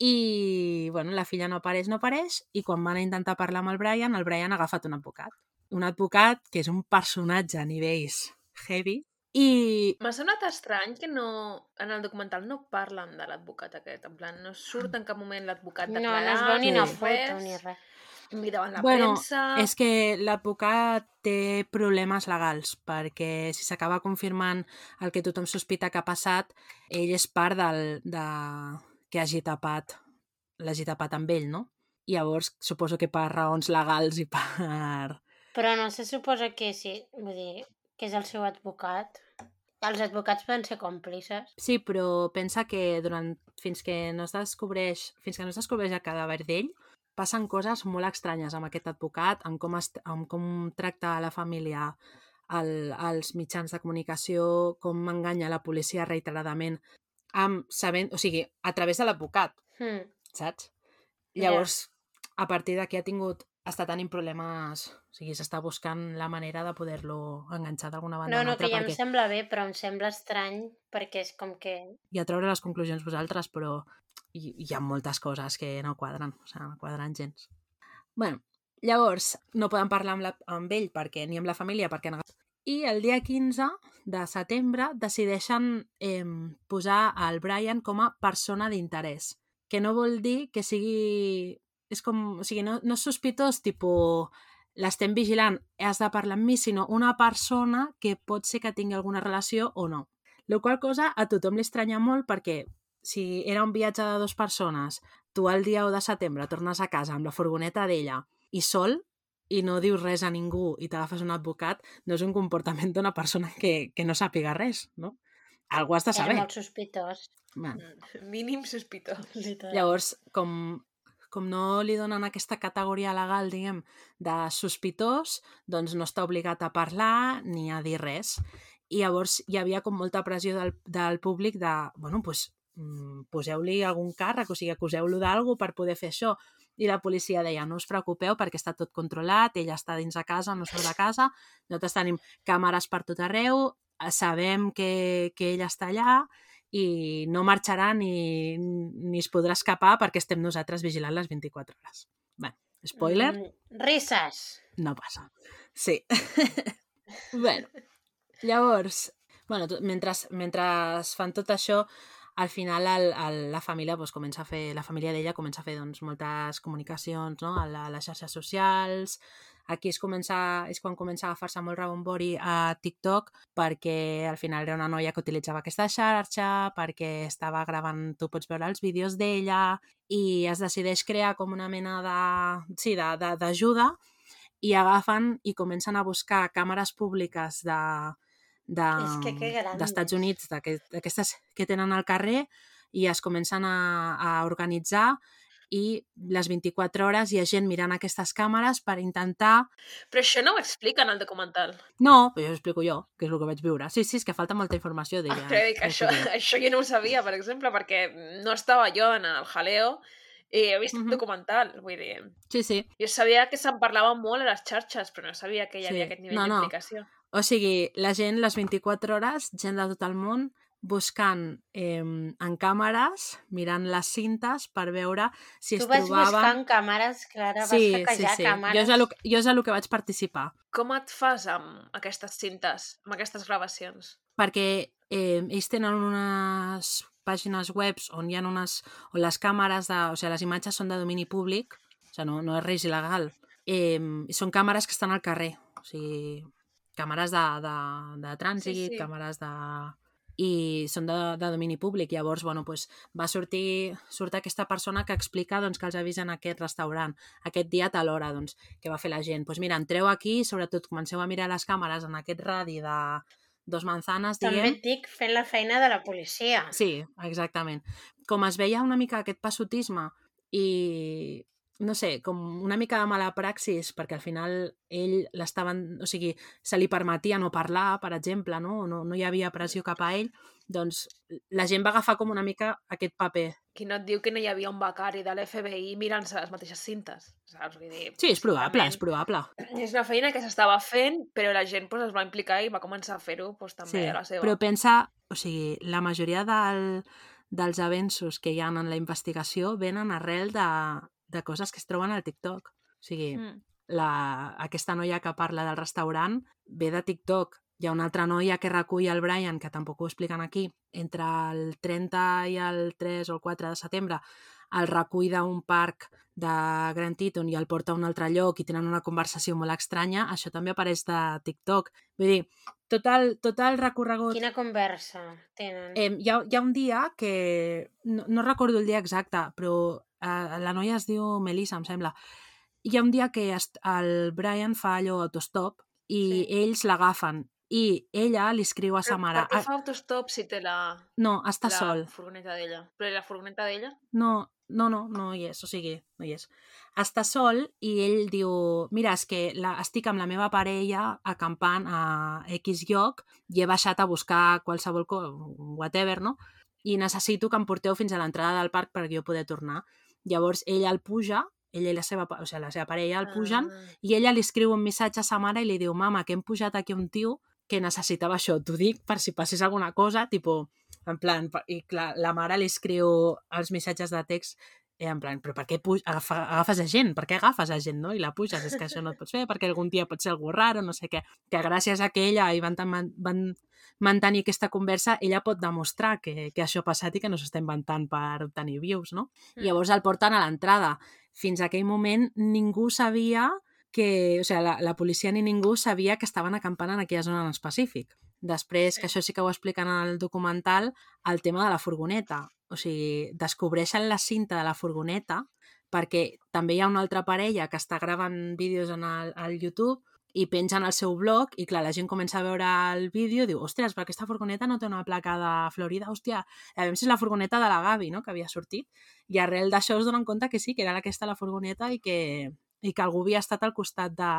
I, bueno, la filla no apareix, no apareix, i quan van a intentar parlar amb el Brian, el Brian ha agafat un advocat. Un advocat que és un personatge a nivells heavy, i M'ha semblat estrany que no, en el documental no parlen de l'advocat aquest, en plan, no surt en cap moment l'advocat No, declarant, no es veu ni una foto ni res. Ni davant la Bueno, premsa... És que l'advocat té problemes legals, perquè si s'acaba confirmant el que tothom sospita que ha passat, ell és part del, de... que hagi tapat, l'hagi tapat amb ell, no? I llavors suposo que per raons legals i per... Però no se suposa que sí, vull dir, que és el seu advocat. Els advocats poden ser còmplices. Sí, però pensa que durant fins que no es descobreix, fins que no es descobreix el cadàver d'ell, passen coses molt estranyes amb aquest advocat, amb com, es, amb com tracta a la família el, els mitjans de comunicació, com enganya la policia reiteradament, amb, sabent, o sigui, a través de l'advocat, Hmm. saps? Llavors, a partir d'aquí ha tingut està tenint problemes, o sigui, s'està buscant la manera de poder-lo enganxar d'alguna banda No, o una no, altra que ja em perquè sembla bé, però em sembla estrany perquè és com que... i a treure les conclusions vosaltres, però hi, hi ha moltes coses que no quadren, o sigui, no quadren gens. bueno, llavors, no poden parlar amb, la, amb ell perquè ni amb la família perquè agafat- i el dia 15 de setembre decideixen eh, posar el Brian com a persona d'interès, que no vol dir que sigui... És com, o sigui, no, no és sospitós, tipus, l'estem vigilant, has de parlar amb mi, sinó una persona que pot ser que tingui alguna relació o no. La qual cosa a tothom li estranya molt perquè si era un viatge de dues persones, tu el dia 1 de setembre tornes a casa amb la furgoneta d'ella i sol i no dius res a ningú i t'agafes un advocat, no és un comportament d'una persona que, que no sàpiga res, no? algú has de saber. molt sospitós. Bueno, Mínim sospitós. Literal. Llavors, com, com no li donen aquesta categoria legal, diguem, de sospitós, doncs no està obligat a parlar ni a dir res. I llavors hi havia com molta pressió del, del públic de, bueno, doncs, mm, poseu-li algun càrrec, o sigui, acuseu-lo d'algú per poder fer això. I la policia deia, no us preocupeu perquè està tot controlat, ella està dins de casa, no surt de casa, nosaltres tenim càmeres per tot arreu, sabem que, que ella està allà i no marxarà ni, ni es podrà escapar perquè estem nosaltres vigilant les 24 hores. Bé, spoiler, Mm, risses. no passa. Sí. bueno, llavors, bueno, mentre, mentre fan tot això, al final el, el, la família doncs, comença a fer, la família d'ella comença a fer doncs, moltes comunicacions no? a, la, a les xarxes socials. Aquí es comença, és quan comença a agafar-se molt rebombori a TikTok perquè al final era una noia que utilitzava aquesta xarxa, perquè estava gravant, tu pots veure els vídeos d'ella i es decideix crear com una mena de, sí, d'ajuda i agafen i comencen a buscar càmeres públiques de, de, d'Estats Units, d'aquest- d'aquestes que tenen al carrer, i es comencen a, a organitzar i les 24 hores hi ha gent mirant aquestes càmeres per intentar... Però això no ho expliquen al documental. No, però jo ho explico jo, que és el que vaig viure. Sí, sí, és que falta molta informació Ah, d'ella. però dic, això, això jo no ho sabia, per exemple, perquè no estava jo en el jaleo i he vist Mhm. el documental. Vull dir, Sí, sí. jo sabia que se'n parlava molt a les xarxes, però no sabia que hi havia Sí. aquest nivell No, no. d'implicació. O sigui, la gent, les 24 hores, gent de tot el món, buscant eh, en càmeres, mirant les cintes per veure si Tu es vas trobaven... buscant càmeres, Clara, vas Sí, sí, hackejar sí. càmeres. Jo és, lo, jo és a lo que vaig participar. Com et fas amb aquestes cintes, amb aquestes gravacions? Perquè eh, ells tenen unes pàgines webs on hi ha unes... on les càmeres de... O sigui, les imatges són de domini públic, o sigui, no, no és res il·legal. Eh, són càmeres que estan al carrer, o sigui, càmeres de, de, de trànsit, Sí, sí. càmeres de... i són de, de domini públic. Llavors, bueno, pues, va sortir surt aquesta persona que explica doncs, que els avisen a aquest restaurant, aquest dia a tal hora, doncs, què va fer la gent? Doncs mira, entreu aquí i sobretot comenceu a mirar les càmeres en aquest radi de dos manzanes, També diguem. et dic fent la feina de la policia. Sí, exactament. Com es veia una mica aquest passotisme i, no sé, com una mica de mala praxis, perquè al final ell l'estaven... O sigui, se li permetia no parlar, per exemple, no? No, no hi havia pressió cap a ell, doncs la gent va agafar com una mica aquest paper. Qui no et diu que no hi havia un becari de l'FBI mirant-se les mateixes cintes? Saps? Vull dir, Sí, és probable, és probable. És una feina que s'estava fent, però la gent pues, es va implicar i va començar a fer-ho pues, també Sí, a la seva. però pensa, o sigui, la majoria del, dels avenços que hi ha en la investigació venen arrel de, de coses que es troben al TikTok. O sigui, Mm. la, aquesta noia que parla del restaurant ve de TikTok. Hi ha una altra noia que recull el Brian, que tampoc ho expliquen aquí, entre el 30 i el 3 o el 4 de setembre, el recull d'un parc de Grand Teton i el porta a un altre lloc i tenen una conversació molt estranya, això també apareix de TikTok. Vull dir, tot el, tot el recorregut... Quina conversa tenen? Eh, hi, ha, hi ha un dia que... No, no recordo el dia exacte, però la noia es diu Melissa, em sembla. Hi ha un dia que el Brian fa allò autostop i Sí. ells l'agafen i ella li escriu a sa Però mare... Per què "Ah, fa autostop si té la, No, està la sol. furgoneta d'ella? Però la furgoneta d'ella? No, no, no, no hi és, o sigui, no hi és. Està sol i ell diu, mira, és que la, estic amb la meva parella acampant a X lloc i he baixat a buscar qualsevol cosa, whatever, no? I necessito que em porteu fins a l'entrada del parc perquè jo poder tornar. Llavors ella el puja, ella i la seva, o sigui, la seva parella el pugen Ah. i ella li escriu un missatge a sa mare i li diu, mama, que hem pujat aquí un tio que necessitava això. T'ho dic per si passés alguna cosa, tipo, en plan, i clar, la mare li escriu els missatges de text eh, en plan, però per què puj... Agafa, agafes a gent? Per què agafes a gent, no? I la puges, és que això no et pots fer, perquè algun dia pot ser algú raro, no sé què. Que gràcies a que ella hi van, van mantenir aquesta conversa, ella pot demostrar que, que això ha passat i que no s'està inventant per obtenir views, no? Mm. Llavors el porten a l'entrada. Fins a aquell moment ningú sabia que, o sigui, la, la policia ni ningú sabia que estaven acampant en aquella zona en específic. Després, Sí. que això sí que ho expliquen en el documental, el tema de la furgoneta. O sigui, descobreixen la cinta de la furgoneta perquè també hi ha una altra parella que està gravant vídeos en el, al YouTube i pengen al seu blog i clar, la gent comença a veure el vídeo i diu, ostres, però aquesta furgoneta no té una placa de Florida, hòstia, a veure si és la furgoneta de la Gavi, no?, que havia sortit. I arrel d'això es donen compte que sí, que era aquesta la furgoneta i que, i que algú havia estat al costat de,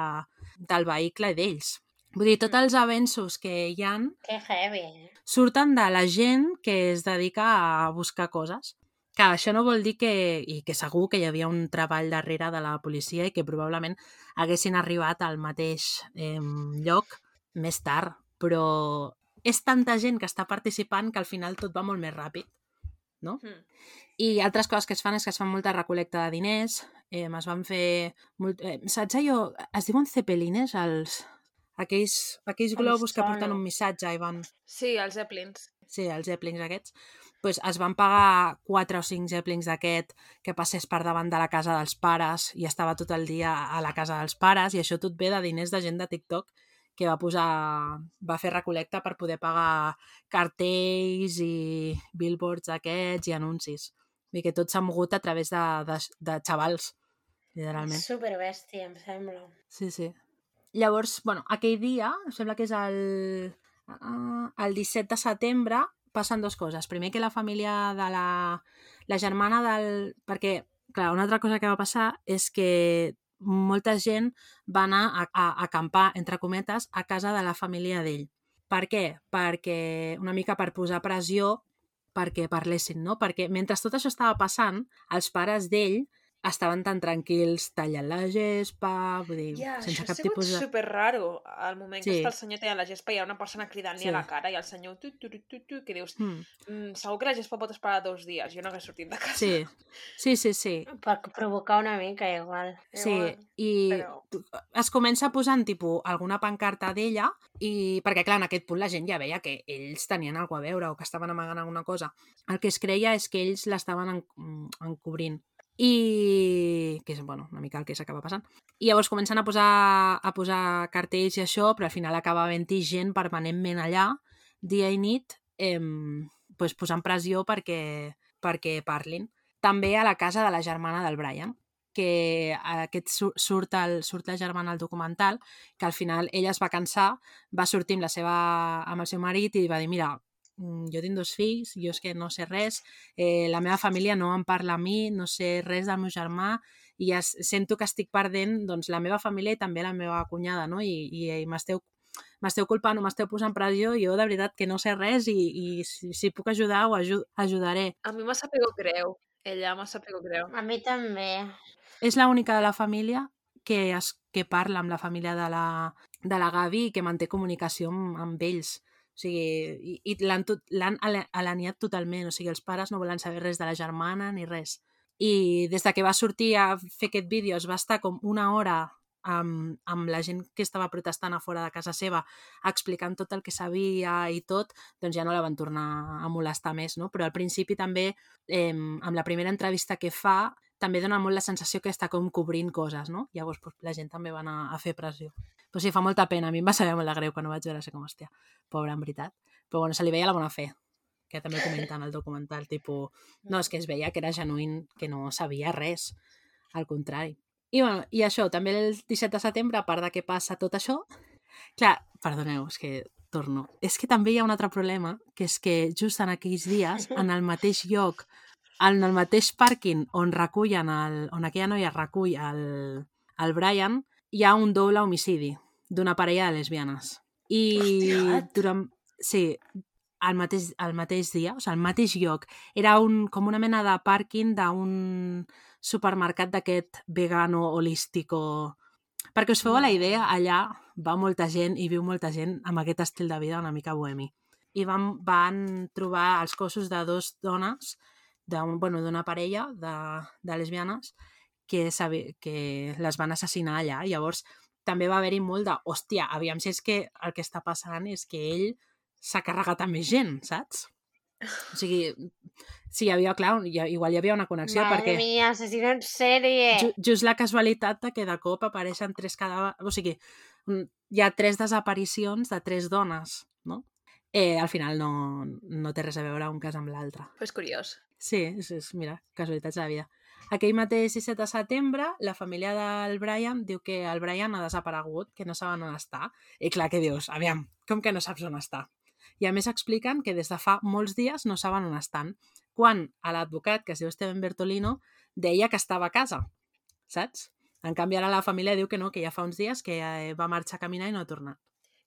del vehicle d'ells. Vull dir, tots els avenços que hi han Que heavy. eh? surten de la gent que es dedica a buscar coses. Que això no vol dir que, i que segur que hi havia un treball darrere de la policia i que probablement haguessin arribat al mateix eh, lloc més tard, però és tanta gent que està participant que al final tot va molt més ràpid, no? Mm. I altres coses que es fan és que es fan molta recolecta de diners, eh, es van fer... Molt, eh, saps allò? Es diuen cepelines, els, aquells, aquells globus que porten un missatge i van... Sí, els Zeppelins. Sí, els Zeppelins aquests. Pues es van pagar 4 o 5 Zeppelins d'aquest que passés per davant de la casa dels pares i estava tot el dia a la casa dels pares i això tot ve de diners de gent de TikTok que va posar, va fer recolecta per poder pagar cartells i billboards aquests i anuncis. Vull dir que tot s'ha mogut a través de, de, de xavals, literalment. Superbèstia, em sembla. Sí, sí. Llavors, bueno, aquell dia, em sembla que és el, uh, el 17 de setembre, passen dues coses. Primer que la família de la, la germana del... Perquè, clar, una altra cosa que va passar és que molta gent va anar a, a, a acampar, entre cometes, a casa de la família d'ell. Per què? Perquè una mica per posar pressió perquè parlessin, no? Perquè mentre tot això estava passant, els pares d'ell estaven tan tranquils tallant la gespa, vull dir, Ja, sense cap tipus de... super raro. Al moment que Sí. està el senyor tallant la gespa, hi ha una persona cridant-li Sí. a la cara i el senyor tu, tu, tu, tu, tu, que dius, Mm, mm, segur que la gespa pot esperar dos dies, jo no hagués sortit de casa. sí, sí, sí, sí. Per provocar una mica, igual. Sí, Igual, i però- es comença posant tipus, alguna pancarta d'ella i perquè clar, en aquest punt la gent ja veia que ells tenien alguna a veure o que estaven amagant alguna cosa. El que es creia és que ells l'estaven en, mm, encobrint i que és bueno, una mica el que s'acaba passant. I llavors comencen a posar, a posar cartells i això, però al final acaba havent-hi gent permanentment allà, dia i nit, eh, pues, posant pressió perquè, perquè parlin. També a la casa de la germana del Brian, que aquest su- surt, el, surt la germana al documental, que al final ella es va cansar, va sortir amb, la seva, amb el seu marit i va dir, mira, jo tinc dos fills, jo és que no sé res, eh, la meva família no em parla a mi, no sé res del meu germà, i ja sento que estic perdent doncs, la meva família i també la meva cunyada, no? I, i, i m'esteu m'esteu culpant o m'esteu posant pressió, jo de veritat que no sé res i, i si, si puc ajudar ho aju ajudaré. A mi m'ha sapigut greu. Ella m'ha sapigut greu. A mi també. És l'única de la família que, es, que parla amb la família de la, de la Gavi i que manté comunicació amb, amb ells. O sigui, i, i l'han alaniat totalment. O sigui, els pares no volen saber res de la germana ni res. I des de que va sortir a fer aquest vídeo es va estar com una hora amb, amb la gent que estava protestant a fora de casa seva explicant tot el que sabia i tot, doncs ja no la van tornar a molestar més, no? Però al principi també, eh, amb la primera entrevista que fa, també dona molt la sensació que està com cobrint coses, no? Llavors pues, la gent també va anar a fer pressió. Però sí, fa molta pena. A mi em va saber molt de greu quan ho vaig veure, sé com, hòstia, pobra, en veritat. Però bueno, se li veia la bona fe, que també ho comenta en el documental, tipus, no, és que es veia que era genuïn, que no sabia res, al contrari. I, bueno, I això, també el 17 de setembre, a part de que passa tot això, clar, perdoneu, és que torno. És que també hi ha un altre problema, que és que just en aquells dies, en el mateix lloc, en el mateix pàrquing on recullen el, on aquella noia recull el, el Brian, hi ha un doble homicidi d'una parella de lesbianes. I Hòstia. durant... Sí, al mateix, al mateix dia, o sigui, al mateix lloc. Era un, com una mena de pàrquing d'un supermercat d'aquest vegano holístico. Perquè us feu la idea, allà va molta gent i viu molta gent amb aquest estil de vida una mica bohemi. I van, van trobar els cossos de dos dones, d'una bueno, parella de, de lesbianes, que, sabe, que les van assassinar allà. Llavors, també va haver-hi molt de, hòstia, aviam si és que el que està passant és que ell s'ha carregat a més gent, saps? O sigui, sí, hi havia, clar, hi, igual hi havia una connexió, Madre perquè mía, asesino en sèrie. ju, just la casualitat de que de cop apareixen tres cadàvers... O sigui, mm, hi ha tres desaparicions de tres dones, no? Eh, al final no, no té res a veure un cas amb l'altre. Però és curiós. Sí, és, és, mira, casualitats de la vida. Aquell mateix 17 de setembre, la família del Brian diu que el Brian ha desaparegut, que no saben on està. I clar, que dius, aviam, com que no saps on està? I a més expliquen que des de fa molts dies no saben on estan, quan a l'advocat, que es diu Steven Bertolino, deia que estava a casa, saps? En canvi, ara la família diu que no, que ja fa uns dies que eh, va marxar a caminar i no ha tornat.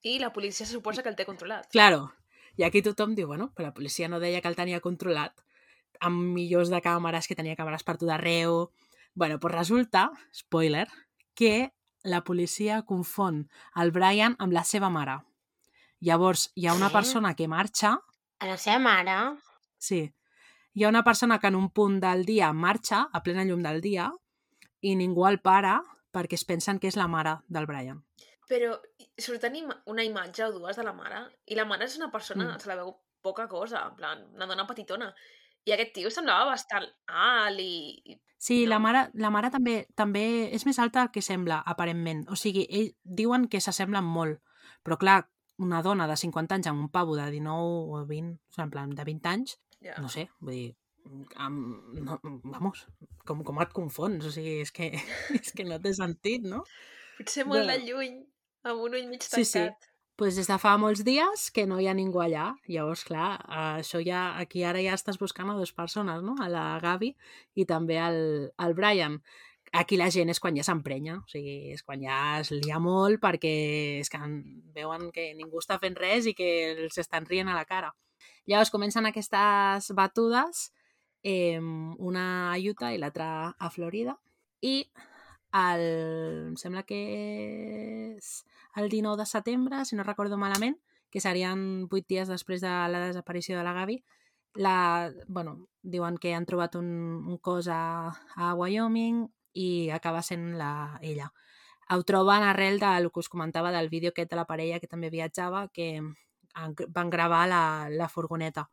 I la policia se suposa que el té controlat. Claro. I aquí tothom diu, bueno, però la policia no deia que el tenia controlat amb millors de càmeres, que tenia càmeres per tot arreu... bueno, doncs resulta, spoiler, que la policia confon el Brian amb la seva mare. Llavors, hi ha una Què? persona que marxa, A la seva mare? sí, hi ha una persona que en un punt del dia marxa, a plena llum del dia, i ningú el para perquè es pensen que és la mare del Brian. Però surten una imatge o dues de la mare i la mare és una persona, mm. se la veu poca cosa, en plan, una dona petitona. I aquest tio semblava bastant alt i... Sí, la No. mare, la mare també també és més alta que sembla, aparentment. O sigui, ell, diuen que s'assemblen molt, però clar, una dona de 50 anys amb un pavo de 19 o 20, o sigui, en plan, de 20 anys, Ja. no sé, vull dir, amb, no, vamos, com, com et confons? O sigui, és que, és que no té sentit, no? Potser molt Bueno. de lluny, amb un ull mig Sí, sí. Pues des de fa molts dies que no hi ha ningú allà. Llavors, clar, això ja, aquí ara ja estàs buscant a dues persones, no? A la Gavi i també al, al Brian. Aquí la gent és quan ja s'emprenya, o sigui, és quan ja es lia molt perquè és que en- veuen que ningú està fent res i que els estan rient a la cara. Llavors comencen aquestes batudes, eh, una a Utah i l'altra a Florida, i el, em sembla que és el 19 de setembre, si no recordo malament, que serien vuit dies després de la desaparició de la Gavi, la, bueno, diuen que han trobat un, un cos a, a Wyoming i acaba sent la, ella. Ho troben arrel del que us comentava del vídeo aquest de la parella que també viatjava, que van gravar la, la furgoneta.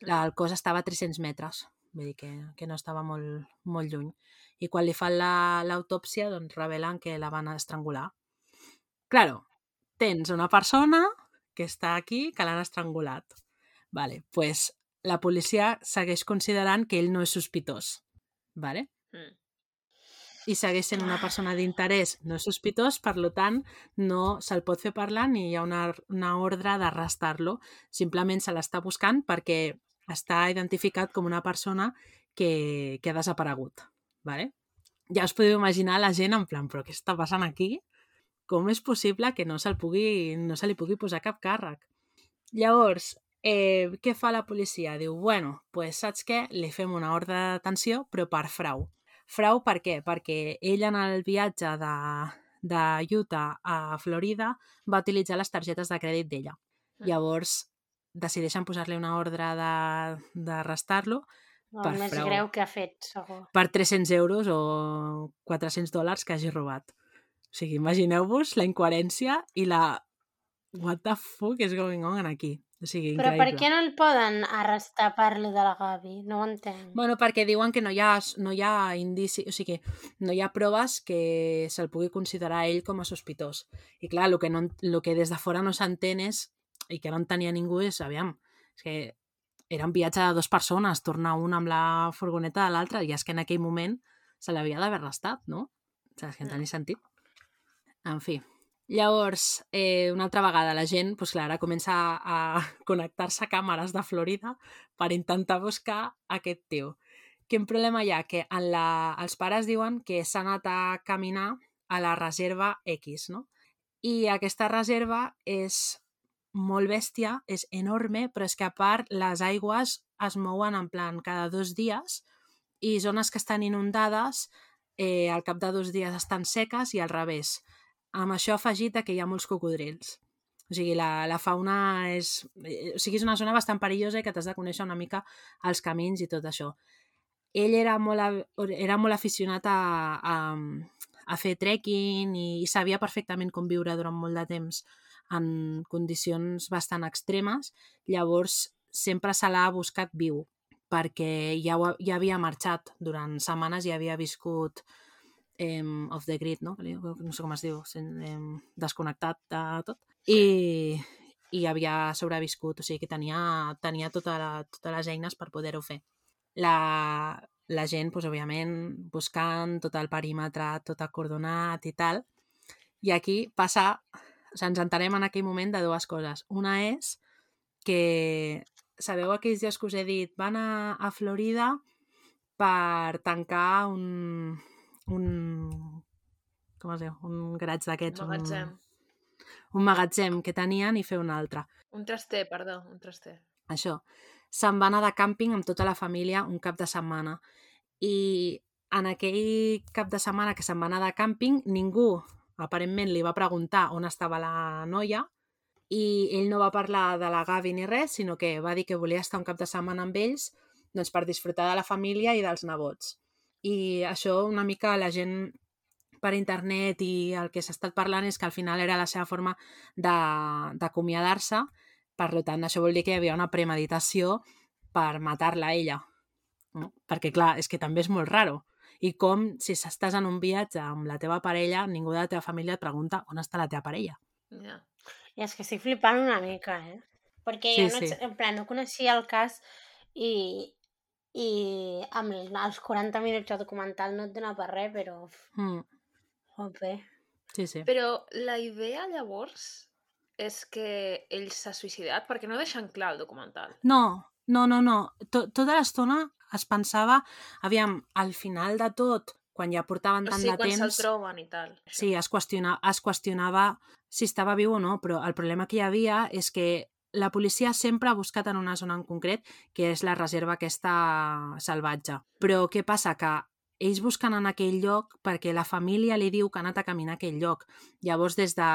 La, el cos estava a 300 metres, vull dir que, que no estava molt, molt lluny. I quan li fan la- l'autòpsia, doncs revelen que la van estrangular. Claro, tens una persona que està aquí que l'han estrangulat. Vale, pues la policia segueix considerant que ell no és sospitós. Vale? Mm. i segueix sent una persona d'interès no és sospitós, per lo tant, no se'l pot fer parlar ni hi ha una, una ordre d'arrestar-lo. Simplement se l'està buscant perquè està identificat com una persona que, que ha desaparegut. Vale? Ja us podeu imaginar la gent en plan, però què està passant aquí? Com és possible que no, se'l pugui, no se li pugui posar cap càrrec? Llavors, eh, què fa la policia? Diu, bueno, pues saps què? Li fem una ordre de detenció, però per frau. Frau per què? Perquè ell en el viatge de, de Utah a Florida va utilitzar les targetes de crèdit d'ella. Mm. Llavors decideixen posar-li una ordre de- El Per més frau. greu que ha fet, segur. per 300 euros o 400 dòlars que hagi robat. O sigui, imagineu-vos la incoherència i la... What the fuck is going on aquí? O sigui, Però increïble. per què no el poden arrestar per lo de la Gavi? No ho entenc. Bueno, perquè diuen que no hi ha, no hi ha indici, o sigui, no hi ha proves que se'l pugui considerar ell com a sospitós. I clar, el que, no, el que des de fora no s'entén és, i que no entenia ningú, és, aviam, és que era un viatge de dues persones, tornar una amb la furgoneta de l'altra, i és que en aquell moment se l'havia d'haver arrestat, no? És que no tenia sentit. En fi. Llavors, eh, una altra vegada la gent, doncs clar, ara comença a, a connectar-se a càmeres de Florida per intentar buscar aquest tio. Quin problema hi ha? Que en la, els pares diuen que s'ha anat a caminar a la reserva X, no? I aquesta reserva és molt bèstia, és enorme, però és que a part les aigües es mouen en plan cada dos dies i zones que estan inundades eh, al cap de dos dies estan seques i al revés. Amb això afegit que hi ha molts cocodrils. O sigui, la, la fauna és... eh, O sigui, és una zona bastant perillosa i que t'has de conèixer una mica els camins i tot això. Ell era molt, era molt aficionat a, a, a fer trekking i, i sabia perfectament com viure durant molt de temps en condicions bastant extremes, llavors sempre se l'ha buscat viu, perquè ja, ho, ja havia marxat durant setmanes i havia viscut eh, off the grid, no? No sé com es diu, em, desconnectat de tot. I, i havia sobreviscut, o sigui que tenia, tenia tota la, totes les eines per poder-ho fer. La, la gent, doncs, òbviament, buscant tot el perímetre, tot acordonat i tal. I aquí passa, o sigui, ens entenem en aquell moment de dues coses. Una és que, sabeu aquells dies que us he dit, van a, a Florida per tancar un, un com es diu? Un garatge d'aquests. Magatzem. Un, un magatzem que tenien i fer un altre. Un traster, perdó, un traster. Això. Se'n va anar de càmping amb tota la família un cap de setmana. I en aquell cap de setmana que se'n va anar de càmping, ningú aparentment li va preguntar on estava la noia i ell no va parlar de la Gavi ni res, sinó que va dir que volia estar un cap de setmana amb ells doncs, per disfrutar de la família i dels nebots. I això una mica la gent per internet i el que s'ha estat parlant és que al final era la seva forma d'acomiadar-se, per tant, això vol dir que hi havia una premeditació per matar-la ella. No? Perquè, clar, és que també és molt raro. I com, si estàs en un viatge amb la teva parella, ningú de la teva família et pregunta on està la teva parella. Ja. I és que estic flipant una mica, eh? Perquè Sí, jo no, sí. en plan, no coneixia el cas i, i amb els- els 40 minuts de documental no et dona per res, però... Mm, Jope. sí, sí. Però la idea llavors és que ell s'ha suïcidat perquè no deixen clar el documental. No, no, no, no. To tota l'estona es pensava, aviam, al final de tot, quan ja portaven O tant sigui, de quan se'l temps... troben i tal. Sí, es, qüestiona, es qüestionava si estava viu o no, però el problema que hi havia és que la policia sempre ha buscat en una zona en concret, que és la reserva aquesta salvatge. Però què passa? Que ells busquen en aquell lloc perquè la família li diu que ha anat a caminar a aquell lloc. Llavors, des de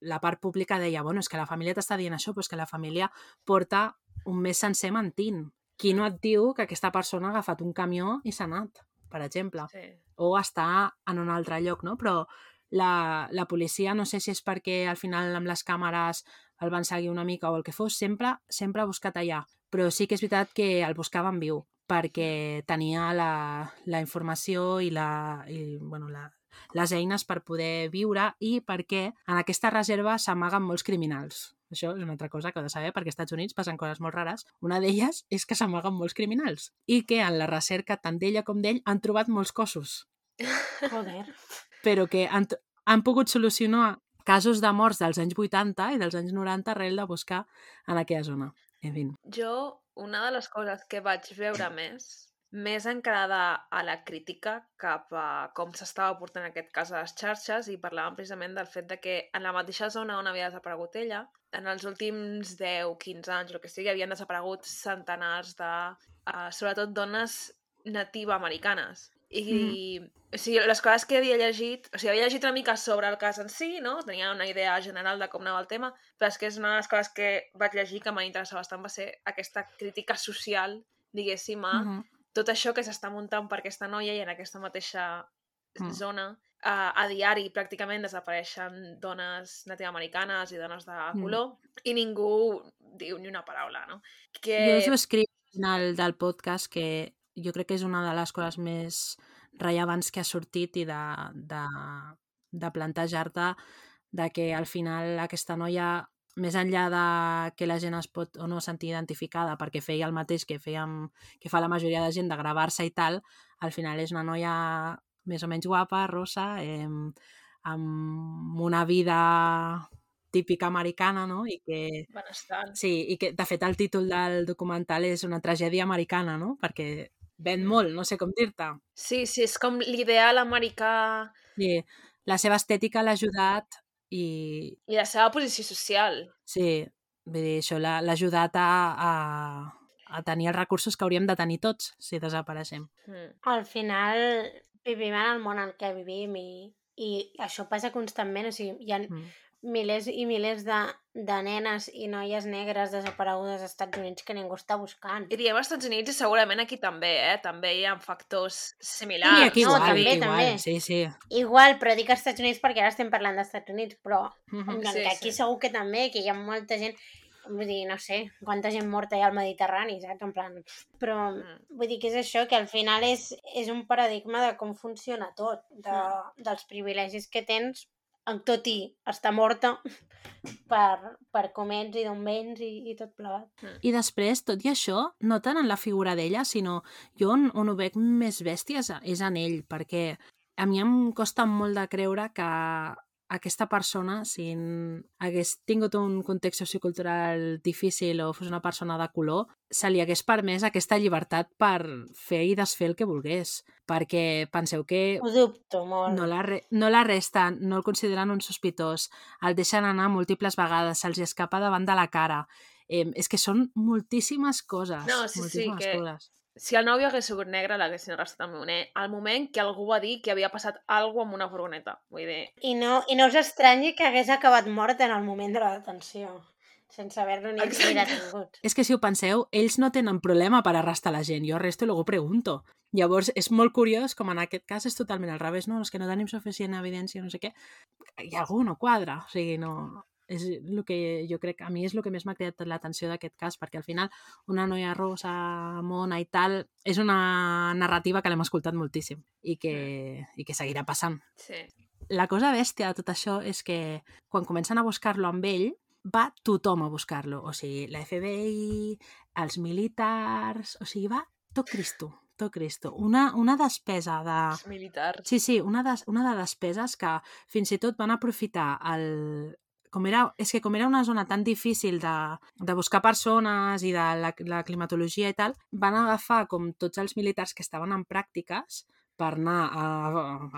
la part pública deia, bueno, és que la família t'està dient això, però és que la família porta un mes sencer mentint. Qui no et diu que aquesta persona ha agafat un camió i s'ha anat, per exemple Sí. o està en un altre lloc, no? Però la, la policia, no sé si és perquè al final amb les càmeres el van seguir una mica o el que fos, sempre sempre ha buscat allà. Però sí que és veritat que el buscaven viu, perquè tenia la, la informació i, la, i bueno, la, les eines per poder viure i perquè en aquesta reserva s'amaguen molts criminals. Això és una altra cosa que heu de saber, perquè als Estats Units passen coses molt rares. Una d'elles és que s'amaguen molts criminals i que en la recerca tant d'ella com d'ell han trobat molts cossos Joder. però que han, han pogut solucionar casos de morts dels anys 80 i dels anys 90 arrel de buscar en aquella zona. En fi. Jo, una de les coses que vaig veure més, més encarada a la crítica cap a com s'estava portant aquest cas a les xarxes i parlàvem precisament del fet de que en la mateixa zona on havia desaparegut ella, en els últims 10, 15 anys, el que sigui, havien desaparegut centenars de, uh, sobretot dones nativa americanes. I, o sigui, les coses que havia llegit, o sigui, havia llegit una mica sobre el cas en si, no? Tenia una idea general de com anava el tema, però és que és una de les coses que vaig llegir que m'interessa bastant va ser aquesta crítica social, diguéssim, a Uh -huh. Tot això que s'està muntant per aquesta noia i en aquesta mateixa Mm. zona a, a diari pràcticament desapareixen dones nativoamericanes i dones de Mm. color i ningú diu ni una paraula, no? Jo Que... us ho escric al final del podcast que jo crec que és una de les coses més rellevants que ha sortit i de, de, de plantejar-te de que al final aquesta noia, més enllà de que la gent es pot o no sentir identificada perquè feia el mateix que, fèiem, que fa la majoria de gent de gravar-se i tal, al final és una noia més o menys guapa, rosa, eh, amb una vida típica americana, no? I que, Benestant. Sí, i que de fet el títol del documental és una tragèdia americana, no? Perquè ven molt, no sé com dir-te. Sí, sí, és com l'ideal americà Sí, la seva estètica l'ha ajudat i i la seva posició social. sí, vull dir, això l'ha ajudat a, a, a tenir els recursos que hauríem de tenir tots si desapareixem. Mm. Al final vivim en el món en què vivim i, i això passa constantment, o sigui, hi ha Mm. Milers i milers de, de nenes i noies negres desaparegudes als Estats Units que ningú està buscant. I diem als Estats Units i segurament aquí també, eh? També hi ha factors similars. I aquí no, igual, també, igual, també. sí, sí. Igual, però dic als Estats Units perquè ara estem parlant dels Estats Units, però en plan Sí, que aquí sí. segur que també, que hi ha molta gent, vull dir, no sé, quanta gent morta hi ha al Mediterrani, saps? En plan, però Mm. vull dir que és això, que al final és, és un paradigma de com funciona tot, de, Mm. dels privilegis que tens amb tot i està morta per, per com ets i d'on vens i, i tot plegat. I després, tot i això, no tant en la figura d'ella, sinó jo on, on ho veig més bèstia és, és en ell, perquè a mi em costa molt de creure que aquesta persona, si hagués tingut un context sociocultural difícil o fos una persona de color, se li hagués permès aquesta llibertat per fer i desfer el que volgués. Perquè penseu que Ho dubto molt. no la, no la resten, no el consideren un sospitós, el deixen anar múltiples vegades, se'ls escapa davant de la cara. Eh, és que són moltíssimes coses. No, sí, sí, que- coses. Si el nòvio hagués sigut negre, l'haguessin arrestat al moment, al moment que algú va dir que havia passat alguna amb una furgoneta. Vull dir, I no, I no us estranyi que hagués acabat mort en el moment de la detenció, sense haver-lo ni, detingut. És que si ho penseu, ells no tenen problema per arrestar la gent. Jo arresto i luego pregunto. Llavors, és molt curiós, com en aquest cas és totalment al revés, no? És que no tenim suficient evidència, no sé què. Hi ha algú no quadra, o sigui, no... És el que jo crec, a mi és el que més m'ha cridat l'atenció d'aquest cas, perquè al final una noia rosa, mona i tal, és una narrativa que l'hem escoltat moltíssim i que, i que seguirà passant. sí. La cosa bèstia de tot això és que quan comencen a buscar-lo amb ell, va tothom a buscar-lo. O sigui, la FBI, els militars... O sigui, va tot Cristo, tot Cristo. Una, una despesa de... Els militars. Sí, sí, una de, una de despeses que fins i tot van aprofitar el... Com era, és que com era una zona tan difícil de, de buscar persones i de la, la climatologia i tal, van agafar com tots els militars que estaven en pràctiques per anar a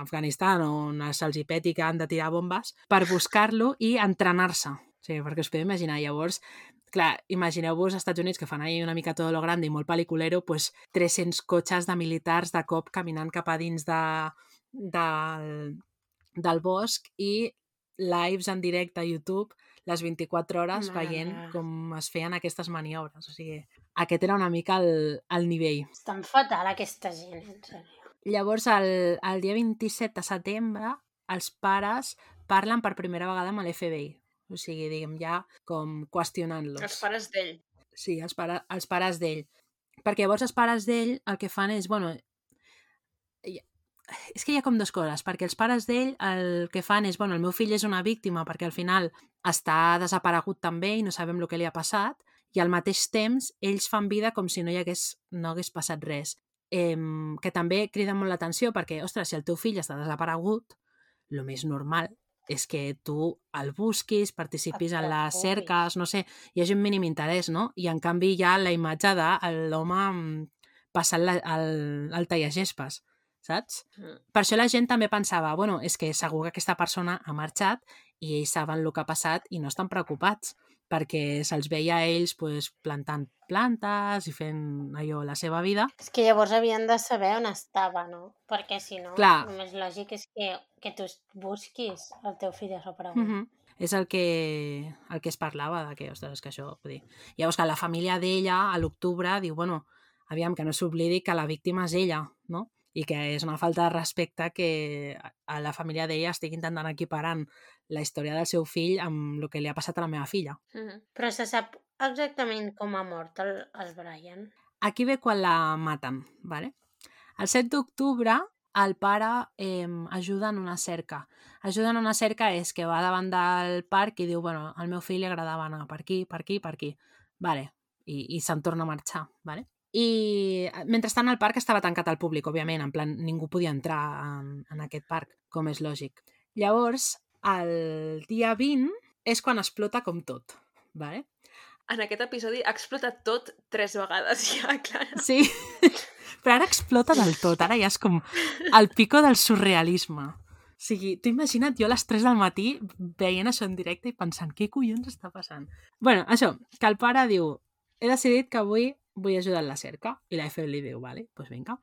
Afganistan on se'ls hi peti que han de tirar bombes, per buscar-lo i entrenar-se. O sigui, perquè us podeu imaginar. Llavors, clar, imagineu-vos als Estats Units que fan ahí una mica todo lo grande i molt pel·liculero, pues 300 cotxes de militars de cop caminant cap a dins de, del, del bosc i lives en directe a YouTube les 24 hores Mare veient meva. com es feien aquestes maniobres. O sigui, aquest era una mica el, el nivell. Estan fatal aquesta gent, en sèrio. Llavors, el, el dia 27 de setembre, els pares parlen per primera vegada amb l'FBI. O sigui, diguem, ja com qüestionant-los. Els pares d'ell. Sí, els, pare, els pares d'ell. Perquè llavors els pares d'ell el que fan és, bueno, és que hi ha com dues coses, perquè els pares d'ell el que fan és, bueno, el meu fill és una víctima perquè al final està desaparegut també i no sabem el que li ha passat, i al mateix temps ells fan vida com si no hi hagués, no hagués passat res. Eh, que també crida molt l'atenció perquè, ostres, si el teu fill està desaparegut, el més normal és que tu el busquis, participis en les cerques, no sé, hi hagi un mínim interès, no? I en canvi hi ha la imatge de l'home mm, passant la, el, el tallagespes, saps? Mm. Per això la gent també pensava, bueno, és que segur que aquesta persona ha marxat i ells saben el que ha passat i no estan preocupats perquè se'ls veia a ells pues, plantant plantes i fent allò la seva vida. És que llavors havien de saber on estava, no? Perquè si no, Clar. el més lògic és que, que tu busquis el teu fill desaparegut. Mm -hmm. És el que, el que es parlava, de que, ostres, que això... Vull dir... Llavors que la família d'ella, a l'octubre, diu, bueno, aviam, que no s'oblidi que la víctima és ella, no? I que és una falta de respecte que a la família d'ella estigui intentant equiparant la història del seu fill amb el que li ha passat a la meva filla. Mhm. Però se sap exactament com ha mort el, el Brian. Aquí ve quan la maten, ¿vale? El 7 d'octubre el pare eh, ajuda en una cerca. Ajuda en una cerca és que va davant del parc i diu, bueno, al meu fill li agradava anar per aquí, per aquí, per aquí. Vale. I, i se'n torna a marxar, vale? I eh, mentrestant el parc estava tancat al públic, òbviament, en plan, ningú podia entrar en, en aquest parc, com és lògic. Llavors, el dia 20 és quan explota com tot, vale? En aquest episodi ha explotat tot tres vegades ja, Clara. Sí, però ara explota del tot, ara ja és com el pico del surrealisme. O sigui, tu imagina't jo a les 3 del matí veient això en directe i pensant què collons està passant. bueno, això, que el pare diu he decidit que avui vull ajudar en la cerca i la FL li diu, vale, doncs pues vinga.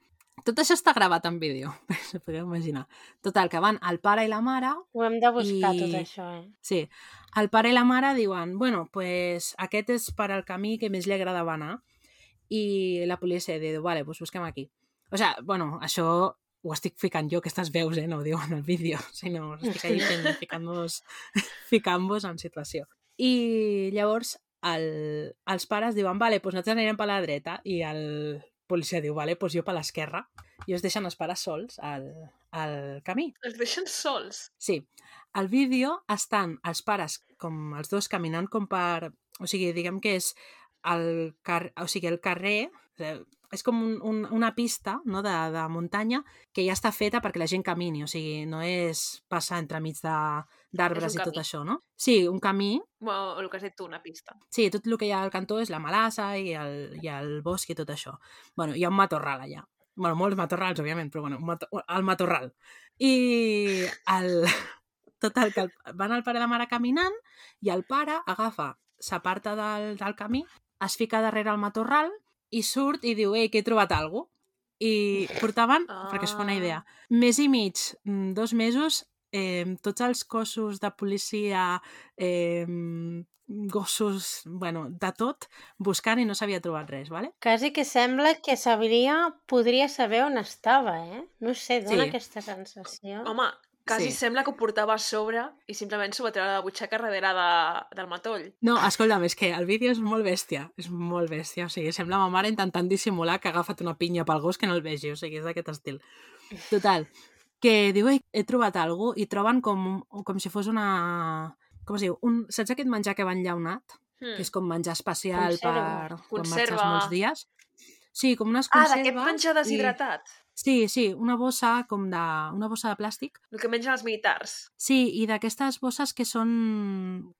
Tot això està gravat en vídeo, se podeu imaginar. Total, que van el pare i la mare Ho hem de buscar, I- tot això, eh? Sí. El pare i la mare diuen, bueno, pues aquest és per al camí que més li agradava anar. I la policia diu, vale, pues busquem aquí. O sea, bueno, això ho estic ficant jo, aquestes veus, eh? No ho diu en el vídeo, sinó estic ahí fent, ficant-vos ficant en situació. I llavors el, els pares diuen, vale, pues nosaltres anirem per la dreta i el policia diu, vale, pues jo per l'esquerra i us deixen els pares sols al, al camí. Els deixen sols. Sí. al vídeo estan els pares, com els dos, caminant com per... O sigui, diguem que és el, car... o sigui, el carrer... És com un, un, una pista no, de, de muntanya que ja està feta perquè la gent camini, o sigui, no és passar entremig d'arbres i tot camí. això, no? Sí, un camí Bueno, el que has dit tu, una pista. Sí, tot el que hi ha al cantó és la malassa i el, i el bosc i tot això. bueno, hi ha un matorral allà. bueno, molts matorrals, òbviament, però bueno, un mato el matorral. I el... Total, que el, van el pare i la mare caminant i el pare agafa, s'aparta del, del camí, es fica darrere el matorral i surt i diu, ei, que he trobat alguna cosa. I portaven, ah. perquè es fa una idea, mes i mig, mm, dos mesos, eh, tots els cossos de policia, eh, gossos, bueno, de tot, buscant i no s'havia trobat res, ¿vale? Quasi que sembla que sabria, podria saber on estava, eh? No sé, dona Sí. aquesta sensació. Home, quasi Sí. sembla que ho portava a sobre i simplement s'ho va treure de la butxaca darrere de, del matoll. No, escolta'm, és que el vídeo és molt bèstia, és molt bèstia, o sigui, sembla ma mare intentant dissimular que ha agafat una pinya pel gos que no el vegi, o sigui, és d'aquest estil. Total, que diu, he trobat alguna i troben com, com si fos una... Com es diu? Un, saps aquest menjar que va enllaunat? Hmm. Que és com menjar especial Conserva. per quan marxes Conserva. molts dies. Sí, com unes Ah, conserves. d'aquest menjar deshidratat. I... Sí, sí, una bossa com de... una bossa de plàstic El que mengen els militars. Sí, i d'aquestes bosses que són...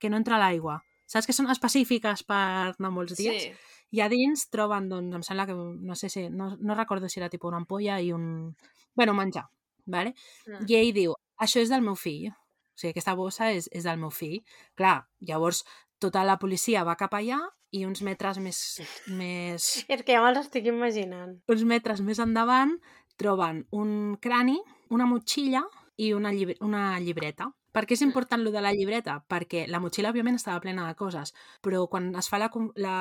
que no entra l'aigua. Saps que són específiques per anar molts dies? Sí. I a dins troben, doncs, em sembla que, no sé si, no, no recordo si era tipus una ampolla i un... bueno, menjar, vale? Mm. I ell diu, això és del meu fill. O sigui, aquesta bossa és, és del meu fill. Clar, llavors tota la policia va cap allà i uns metres més, més, És que ja me'ls estic imaginant. uns metres més endavant troben un crani, una motxilla i una, llibre, una llibreta. Per què és important lo de la llibreta? Perquè la motxilla, òbviament, estava plena de coses, però quan es fa la, la,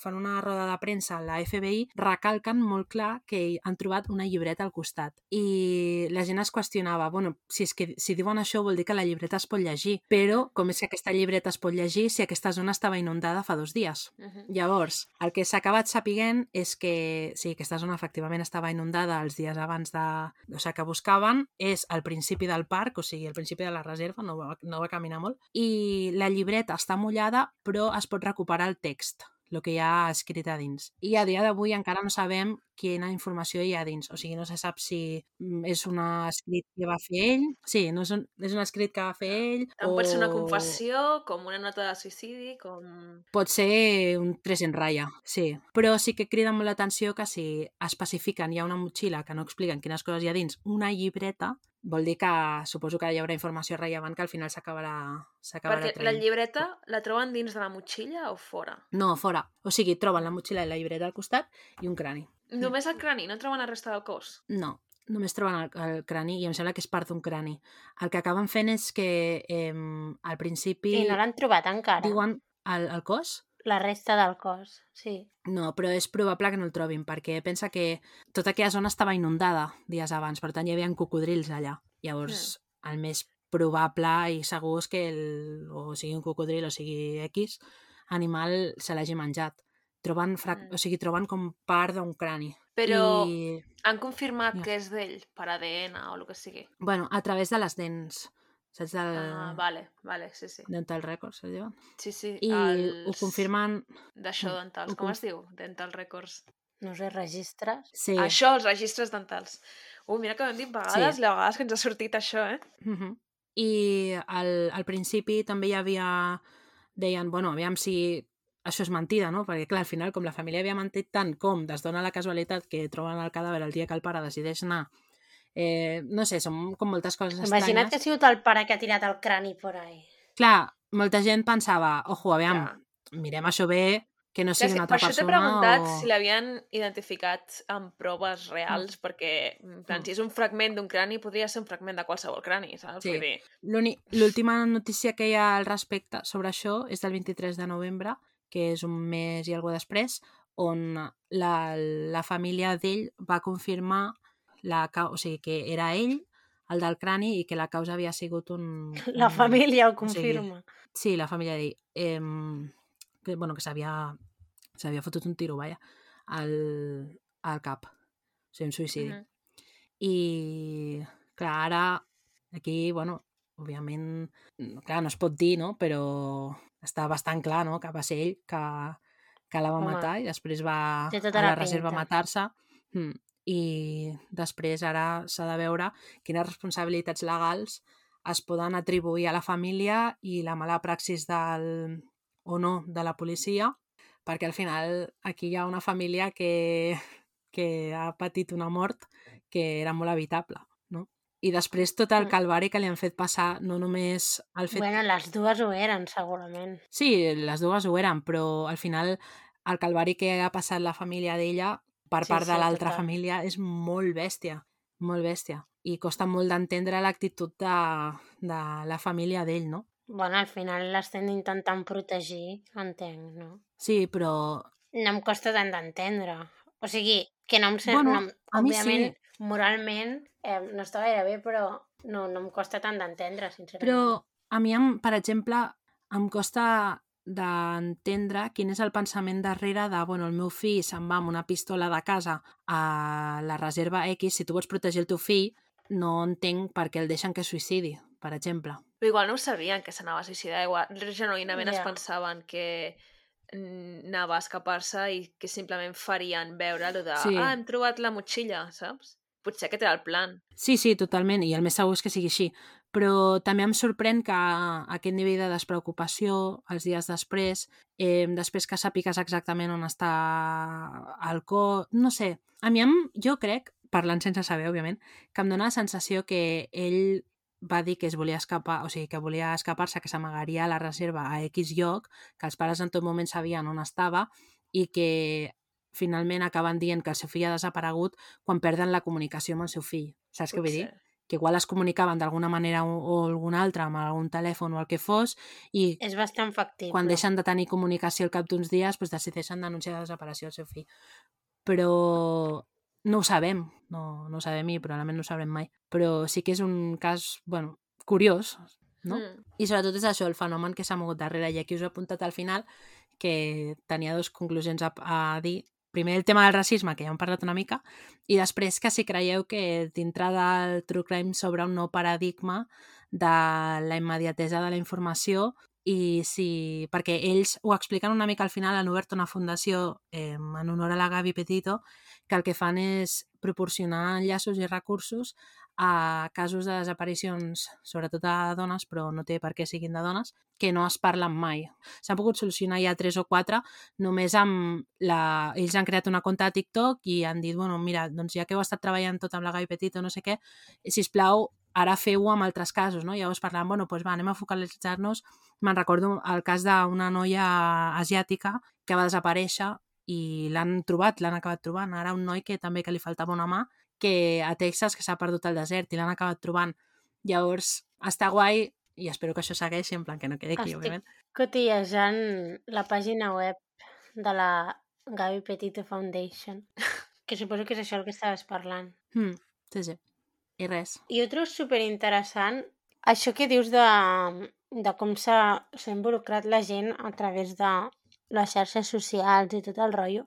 fan una roda de premsa a la FBI, recalquen molt clar que han trobat una llibreta al costat. I la gent es qüestionava, bueno, si, és que, si diuen això vol dir que la llibreta es pot llegir, però com és que aquesta llibreta es pot llegir si aquesta zona estava inundada fa dos dies? Mhm. Llavors, el que s'ha acabat sapiguent és que sí, aquesta zona efectivament estava inundada els dies abans de... O sigui, que buscaven és al principi del parc, o sigui, al principi de la reserva, no va, no va caminar molt, i la llibreta està mullada, però es pot recuperar el text, el que hi ha escrit a dins. I a dia d'avui encara no sabem quina informació hi ha dins, o sigui, no se sap si mm, és un escrit que va fer ell, sí, no és un, és un escrit que va fer ell, Tant pot ser una o- confessió, com una nota de suïcidi, com... Pot ser un tres en ratlla, sí. Però sí que crida molt l'atenció que si especifiquen hi ha una motxilla que no expliquen quines coses hi ha dins, una llibreta, vol dir que suposo que hi haurà informació rellevant que al final s'acabarà s'acabarà Perquè la traient. llibreta la troben dins de la motxilla o fora? No, fora. O sigui, troben la motxilla i la llibreta al costat i un crani. Només el crani, no troben la resta del cos. No, només troben el, el crani i em sembla que és part d'un crani. El que acaben fent és que eh, al principi I no l'han trobat encara, diuen el, el cos la resta del cos. Sí. No, però és probable que no el trobin, perquè pensa que tota aquella zona estava inundada dies abans, per tant hi havia cocodrils allà. Llavors, el més probable i segur és que el, o sigui un cocodril o sigui X animal se l'hagi menjat. Troben, frac... Mm. o sigui, troben com part d'un crani. Però I, han confirmat Ja. que és d'ell, per ADN o el que sigui. bueno, a través de les dents. Saps? Del Ah, vale, vale, sí, sí. Dental Records, diuen? Sí, sí, I els... ho confirmen... D'això dentals, ho com conf- es diu? Dental Records. No sé, registres. Sí. Això, els registres dentals. Ui, mira que ho hem dit vegades, Sí. sí. a vegades que ens ha sortit això, eh? Mhm. I al, al principi també hi havia... Deien, bueno, aviam si això és mentida, no? Perquè, clar, al final, com la família havia mentit tant com es dona la casualitat que troben el cadàver el dia que el pare decideix anar Eh, no sé, són com moltes coses Imagina't que ha estranyes. sigut el pare que ha tirat el crani por ahí. Clar, molta gent pensava, ojo, aviam, Ja. mirem això bé, que no sigui una que per altra això t'he persona preguntat o... si l'havien identificat amb proves reals, perquè, en plan, Mm. si és un fragment d'un crani, podria ser un fragment de qualsevol crani, saps? Sí. L'última notícia que hi ha al respecte sobre això és del 23 de novembre, que és un mes i alguna després, on la, la família d'ell va confirmar la, o sigui, que era ell el del crani i que la causa havia sigut un... La un- família ho o sigui, confirma. Sí, la família d'ell. Eh, que, bueno, que s'havia s'havia fotut un tiro, vaja, al, al cap. O sigui, un suïcidi. Mhm. I, clar, ara, aquí, bueno, òbviament, clar, no es pot dir, no? Però està bastant clar, no?, que va ser ell que, que la va Home, matar i després va tota a la la reserva matar-se. Mm. I després ara s'ha de veure quines responsabilitats legals es poden atribuir a la família i la mala praxis del, o no de la policia, perquè al final aquí hi ha una família que, que ha patit una mort que era molt evitable? I després tot el Mm. calvari que li han fet passar, no només el fet... Bueno, les dues ho eren, segurament. Sí, les dues ho eren, però al final el calvari que ha passat la família d'ella per Sí, part de sí, l'altra total. família és molt bèstia, molt bèstia. I costa molt d'entendre l'actitud de, de la família d'ell, no? Bueno, al final l'estem intentant protegir, entenc, no? Sí, però No em costa tant d'entendre. O sigui, que no em sent... Bueno, no, a mi òbviament, sí. Moralment, eh, no està gaire bé, però no, no em costa tant d'entendre, sincerament. Però a mi, em, per exemple, em costa d'entendre quin és el pensament darrere de, bueno, el meu fill se'n va amb una pistola de casa a la reserva X, si tu vols protegir el teu fill, no entenc per què el deixen que es suïcidi, per exemple. Però igual no ho sabien que s'anava a suïcidar, igual genuïnament es Ja. pensaven que anava a escapar-se i que simplement farien veure lo de Sí. ah, hem trobat la motxilla, saps? Potser aquest era el plan. Sí, sí, totalment, i el més segur és que sigui així. Però també em sorprèn que aquest nivell de despreocupació els dies després, eh, després que sàpigues exactament on està el cor... No sé, a mi em, jo crec, parlant sense saber, òbviament, que em dóna la sensació que ell va dir que es volia escapar, o sigui, que volia escapar-se, que s'amagaria a la reserva a X lloc, que els pares en tot moment sabien on estava i que finalment acaben dient que el seu fill ha desaparegut quan perden la comunicació amb el seu fill. Saps què vull dir? Que igual es comunicaven d'alguna manera o, o alguna altra amb algun telèfon o el que fos i És bastant factible. quan deixen de tenir comunicació al cap d'uns dies doncs decideixen denunciar la desaparició del seu fill. Però no ho sabem, no, no ho sabem i probablement no ho sabrem mai. Però sí que és un cas, bueno, curiós, no? Mm. I sobretot és això, el fenomen que s'ha mogut darrere. I aquí us he apuntat al final que tenia dues conclusions a, a dir. Primer, el tema del racisme, que ja hem parlat una mica, i després que si creieu que dintre del True Crime s'obre un nou paradigma de la immediatesa de la informació i si... perquè ells ho expliquen una mica al final, han obert una fundació eh, en honor a la Gavi Petito que el que fan és proporcionar enllaços i recursos a casos de desaparicions, sobretot de dones, però no té per què siguin de dones, que no es parlen mai. S'han pogut solucionar ja tres o quatre només amb la... Ells han creat una conta a TikTok i han dit, bueno, mira, doncs ja que heu estat treballant tot amb la Gavi Petito, no sé què, si plau, ara feu-ho amb altres casos, no? Llavors parlant, bueno, doncs va, anem a focalitzar-nos. Me'n recordo el cas d'una noia asiàtica que va desaparèixer i l'han trobat, l'han acabat trobant. Ara un noi que també que li faltava una mà, que a Texas que s'ha perdut al desert i l'han acabat trobant. Llavors, està guai i espero que això segueixi, en plan que no quedi aquí, Estic òbviament. cotillejant la pàgina web de la Gavi Petito Foundation, que suposo que és això el que estaves parlant. Mm, sí, sí. I res. I ho trobo superinteressant això que dius de, de com s'ha s'ha involucrat la gent a través de les xarxes socials i tot el rotllo.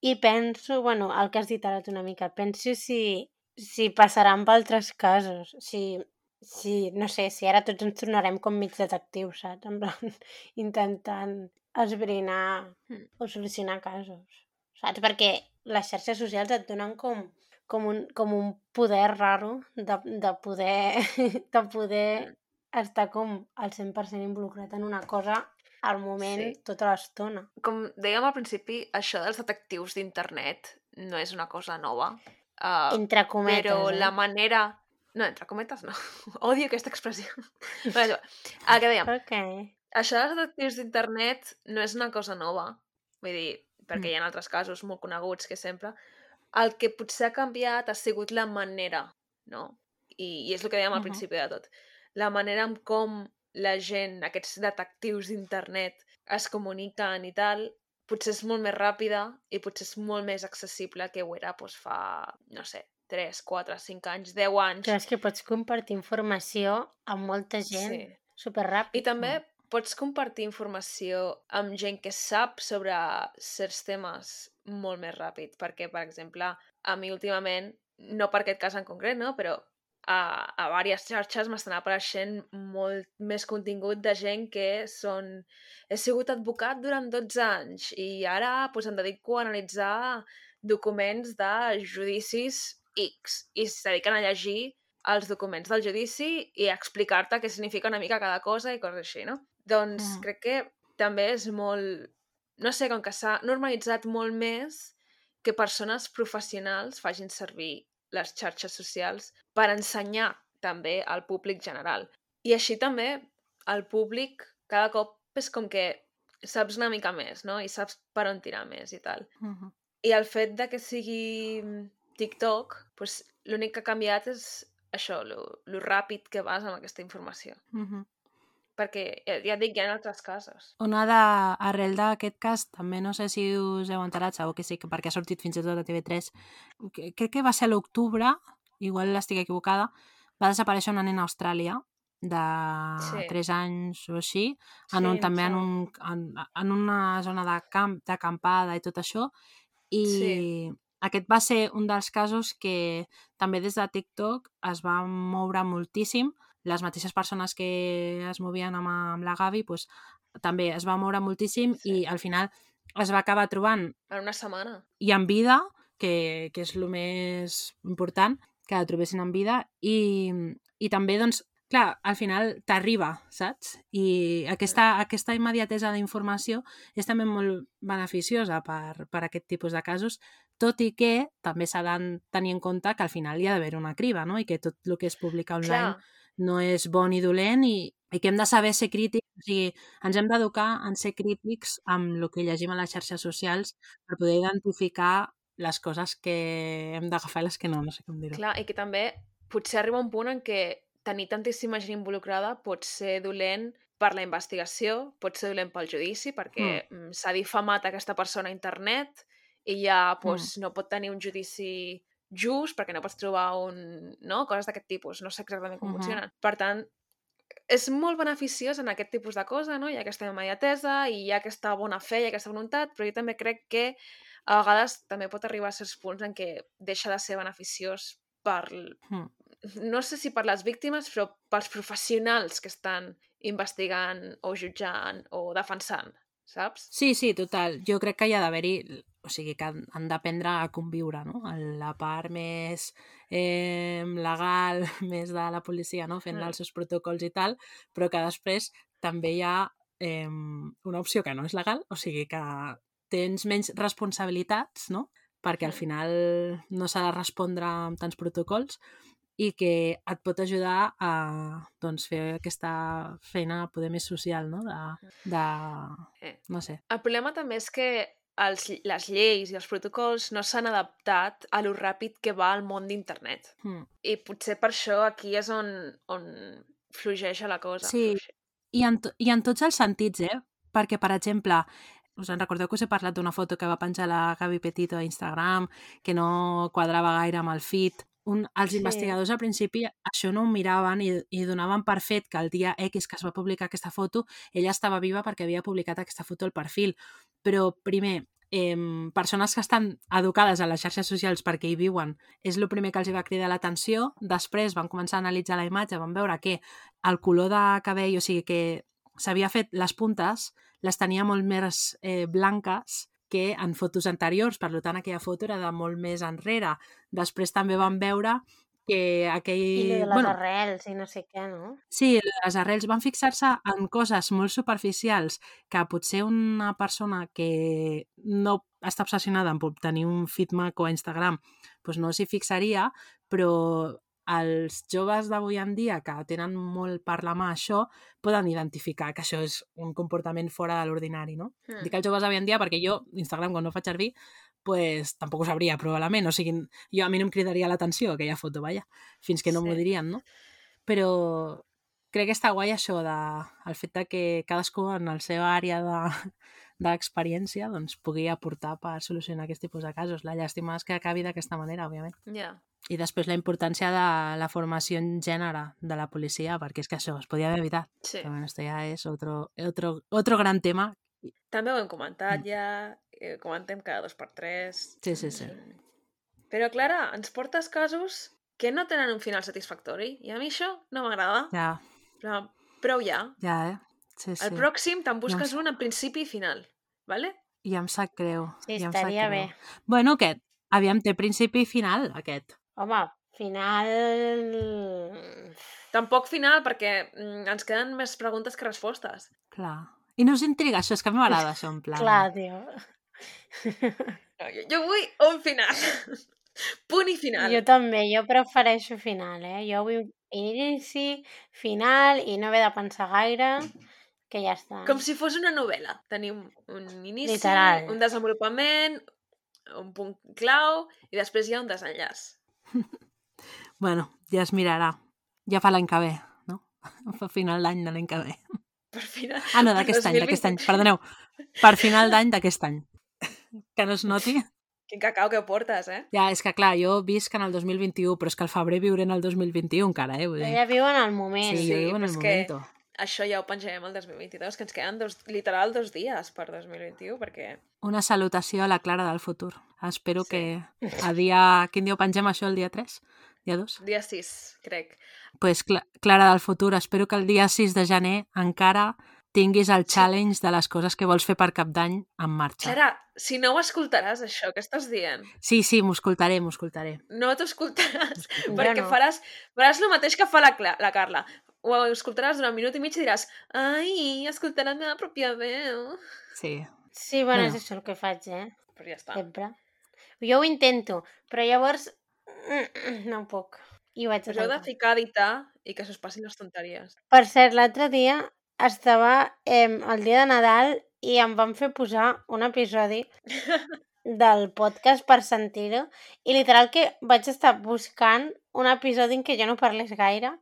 I penso, bueno, el que has dit ara tu una mica, penso si, si passarà amb altres casos, si, si, no sé, si ara tots ens tornarem com mig detectius, saps? En plan, intentant esbrinar Mm. o solucionar casos, saps? Perquè les xarxes socials et donen com, com, un, com un poder raro de, de poder, de poder estar com al 100% involucrat en una cosa al moment, Sí. tota l'estona. Com dèiem al principi, això dels detectius d'internet no és una cosa nova. Uh, Entre cometes, però eh? la manera... No, entre cometes no. Odio aquesta expressió. Però el que dèiem, què? això dels detectius d'internet no és una cosa nova. Vull dir, perquè Mm. hi ha altres casos molt coneguts que sempre... El que potser ha canviat ha sigut la manera, no? I, i és el que dèiem al Mhm. principi de tot. La manera en com la gent, aquests detectius d'internet, es comuniquen i tal, potser és molt més ràpida i potser és molt més accessible que ho era doncs, fa, no sé, 3, 4, 5 anys, 10 anys. Clar, és que pots compartir informació amb molta gent Sí. superràpid. I també pots compartir informació amb gent que sap sobre certs temes molt més ràpid, perquè, per exemple, a mi últimament, no per aquest cas en concret, no? però a, a diverses xarxes m'estan apareixent molt més contingut de gent que són... He sigut advocat durant 12 anys i ara pues, em dedico a analitzar documents de judicis X i es dediquen a llegir els documents del judici i a explicar-te què significa una mica cada cosa i coses així, no? Doncs Mm. crec que també és molt... No sé, com que s'ha normalitzat molt més que persones professionals facin servir les xarxes socials per ensenyar també al públic general. I així també el públic cada cop és com que saps una mica més, no? I saps per on tirar més i tal. Uh -huh. I el fet de que sigui TikTok, doncs, l'únic que ha canviat és això, lo, lo ràpid que vas amb aquesta informació. Uh -huh. Perquè, ja, et dic, hi ha altres casos. Una de, arrel d'aquest cas, també no sé si us heu enterat, segur que sí, perquè ha sortit fins i tot a TV3, que, crec que va ser a l'octubre, igual estic equivocada, va desaparèixer una nena a Austràlia de Sí. 3 anys o així, en Sí, un, em també en, sembla. un, en, en una zona de camp, d'acampada i tot això, i Sí. aquest va ser un dels casos que també des de TikTok es va moure moltíssim, les mateixes persones que es movien amb, amb la Gavi pues, també es va moure moltíssim Sí. i al final es va acabar trobant En una setmana. i en vida, que, que és el més important, que la trobessin en vida, i, i també, doncs, clar, al final t'arriba, saps? I aquesta, aquesta immediatesa d'informació és també molt beneficiosa per, per aquest tipus de casos, tot i que també s'ha de tenir en compte que al final hi ha d'haver una criba, no? I que tot el que es publica online Clar, no és bon ni dolent i, i que hem de saber ser crítics, o sigui, ens hem d'educar en ser crítics amb el que llegim a les xarxes socials per poder identificar les coses que hem d'agafar i les que no, no sé com dir-ho. clar, i que també potser arriba un punt en què tenir tantíssima gent involucrada pot ser dolent per la investigació, pot ser dolent pel judici, perquè mm. s'ha difamat aquesta persona a internet i ja pues, no pot tenir un judici just perquè no pots trobar un... no? Coses d'aquest tipus, no sé exactament com Mhm. funcionen. Per tant, és molt beneficiós en aquest tipus de cosa, no? Hi ha aquesta immediatesa i hi ha aquesta bona fe i aquesta voluntat, però jo també crec que a vegades també pot arribar a certs punts en què deixa de ser beneficiós per, Mm. no sé si per les víctimes, però pels professionals que estan investigant o jutjant o defensant, saps? Sí, sí, total. Jo crec que hi ha d'haver-hi, o sigui, que han, d'aprendre a conviure, no? La part més eh, legal, més de la policia, no? Fent Mm. els seus protocols i tal, però que després també hi ha eh, una opció que no és legal, o sigui que tens menys responsabilitats, no? Perquè al Mm. final no s'ha de respondre amb tants protocols i que et pot ajudar a doncs, fer aquesta feina poder més social, no? De, de Eh. no sé. El problema també és que els, les lleis i els protocols no s'han adaptat a lo ràpid que va el món d'internet. Mm. I potser per això aquí és on, on fluixeja la cosa. Sí. I en, I en tots els sentits, eh? Perquè, per exemple, us en recordeu que us he parlat d'una foto que va penjar la Gavi Petito a Instagram, que no quadrava gaire amb el feed? Un, els Sí. investigadors al principi això no ho miraven i, i donaven per fet que el dia X que es va publicar aquesta foto ella estava viva perquè havia publicat aquesta foto al perfil. Però, primer, eh, persones que estan educades a les xarxes socials perquè hi viuen és el primer que els va cridar l'atenció. Després van començar a analitzar la imatge, van veure que el color de cabell, o sigui que s'havia fet les puntes, les tenia molt més eh, blanques que en fotos anteriors, per tant aquella foto era de molt més enrere. Després també van veure que aquell... I de les bueno, arrels i no sé què, no? Sí, les arrels van fixar-se en coses molt superficials que potser una persona que no està obsessionada en tenir un feed maco a Instagram doncs no s'hi fixaria, però els joves d'avui en dia que tenen molt per la mà això poden identificar que això és un comportament fora de l'ordinari, no? Mm. Dic els joves d'avui en dia perquè jo, Instagram, quan no faig servir, pues, tampoc ho sabria, probablement. O sigui, jo, a mi no em cridaria l'atenció aquella foto, vaja, fins que no m'ho Sí. dirien, no? Però crec que està guai això de, el fet de que cadascú en la seva àrea de, d'experiència doncs, pugui aportar per solucionar aquest tipus de casos. La llàstima és que acabi d'aquesta manera, òbviament. Ja. I després la importància de la formació en gènere de la policia, perquè és que això es podia haver evitat. Sí. Però bueno, esto ja és otro, otro, otro gran tema. També ho hem comentat Mm. ja, eh, comentem cada dos per tres. Sí, sí, sí. Mm. Però, Clara, ens portes casos que no tenen un final satisfactori. I a mi això no m'agrada. Ja, Però prou ja. ja, eh? Sí, sí. El pròxim te'n busques sé. un en principi i final. Vale? I em sap greu. Sí, sap estaria bé. Bueno, aquest. Aviam, té principi i final, aquest. Home, final... Tampoc final perquè mm, ens queden més preguntes que respostes. Clar. I no us intriga això, és que a mi m'agrada això, en plan. Clar, tio. No, jo, jo vull un final. Punt i final. Jo també, jo prefereixo final, eh? Jo vull inici, final i no haver de pensar gaire, que ja està. Com si fos una novel·la. Tenim un inici, Literal. un desenvolupament, un punt clau i després hi ha un desenllaç. Bueno, ja es mirarà. Ja fa l'any que ve, no? Fa final d'any de l'any que ve. Per final... Ah, no, d'aquest any, 2020. d'aquest any. Perdoneu. Per final d'any d'aquest any. Que no es noti. Quin cacau que portes, eh? Ja, és que clar, jo visc en el 2021, però és que al febrer viuré en el 2021 encara, eh? Vull dir. Ella viu en el moment. Sí, sí, jo vivo en el és que-. Això ja ho penjarem el 2022, que ens queden dos, literal dos dies per 2021, perquè Una salutació a la Clara del futur. Espero Sí. que a dia... Quin dia ho pengem això? El dia 3? Dia 2? dia 6, crec. pues, Cla Clara del futur, espero que el dia 6 de gener encara tinguis el challenge de les coses que vols fer per cap d'any en marxa. Clara, si no ho escoltaràs, això que estàs dient, Sí, sí, m'ho escoltaré, m'ho escoltaré. no t'ho escoltaràs, perquè no. faràs, faràs el mateix que fa la, Cla la Carla. Ho escoltaràs durant un minut i mig i diràs ai, escoltarà la meva pròpia veu. Sí. Sí, bueno, Bueno. és això el que faig, eh? Però ja està. Sempre. Jo ho intento, però llavors no puc. I ho Us de heu de ficar a editar i que s'us passin les tonteries. Per cert, l'altre dia estava eh, el dia de Nadal i em van fer posar un episodi del podcast per sentir-ho i literal que vaig estar buscant un episodi en què jo no parlés gaire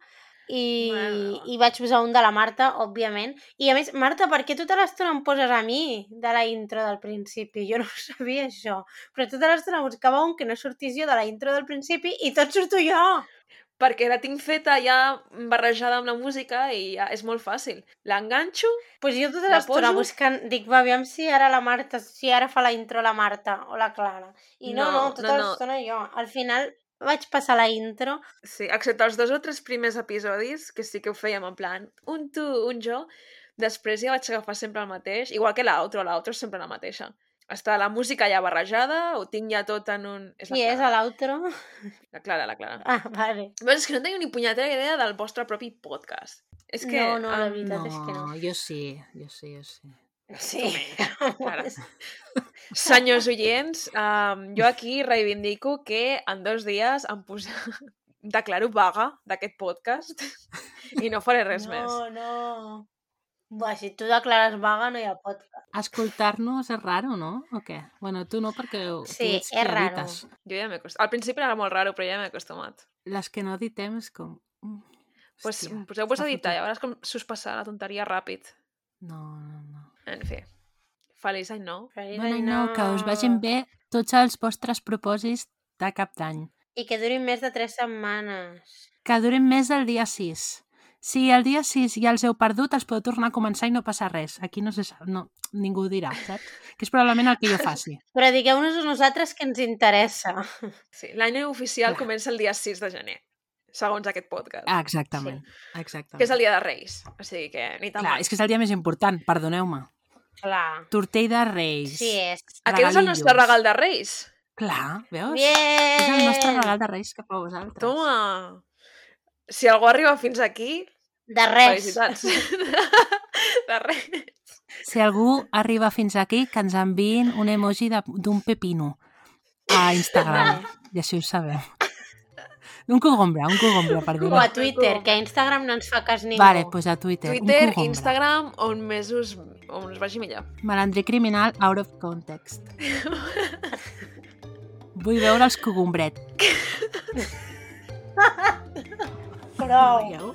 i, meva. i vaig posar un de la Marta, òbviament. I a més, Marta, per què tota l'estona em poses a mi de la intro del principi? Jo no sabia, això. Però tota l'estona buscava un que no sortís jo de la intro del principi i tot surto jo. Perquè la tinc feta ja barrejada amb la música i ja és molt fàcil. L'enganxo, pues jo tota l'estona poso? buscant, dic, va, aviam si ara la Marta, si ara fa la intro la Marta o la Clara. I no, No, no, tota no, no. l'estona jo. Al final vaig passar la intro. sí, excepte els dos o tres primers episodis, que sí que ho fèiem en plan un tu, un jo, després ja vaig agafar sempre el mateix, igual que l'altro, l'altro és sempre la mateixa. Està la música ja barrejada, ho tinc ja tot en un... És la Qui és Clara, a l'outro? la Clara, la Clara. Ah, vale. Però és que no teniu ni punyetera idea del vostre propi podcast. És que... No, no, la veritat és que no. jo sí, jo sí, jo sí. Sí. Senyors oients, um, jo aquí reivindico que en dos dies em posa... declaro vaga d'aquest podcast i no faré res no, més. no. Buah, si tu declares vaga no hi ha podcast. Escoltar-nos és raro, no? O què? Bueno, tu no, perquè tu Sí, ets és raro. Jo ja m'he acostumat. Al principi era molt raro, però ja m'he acostumat. Les que no editem és com... mm, Pues, hòstia, Poseu-vos a editar, ja veuràs com s'us passa la tonteria ràpid. No, no, no. En fi. Feliç any nou. Feliç any nou, que us vagin bé tots els vostres propòsits de cap d'any. I que durin més de tres setmanes. Que durin més del dia 6. Si el dia 6 ja els heu perdut, els podeu tornar a començar i no passa res. Aquí no se sap, no, ningú ho dirà, saps? Que és probablement el que jo faci. Però digueu-nos a nosaltres que ens interessa. Sí, l'any oficial Clar. comença el dia 6 de gener, segons aquest podcast. Ah, exactament. exactament. Que és el dia de Reis. O sigui que ni tan Clar, mal. és que és el dia més important, perdoneu-me. Clar. Tortell de Reis. Sí és. Aquest és el nostre regal de Reis. Clar, veus? Bien! És el nostre regal de Reis cap a vosaltres. Toma! Si algú arriba fins aquí, De res. felicitats. de res. Si algú arriba fins aquí, que ens enviïn un emoji de- d'un pepino a Instagram. I així ho sabem. Un cogombre, un cogombre, per O a Twitter, que a Instagram no ens fa cas ningú. Vale, doncs pues a Twitter. Twitter. Instagram, on més us, on us vagi millor. Malandrí criminal out of context. Vull veure els cogombret. Prou. Veieu?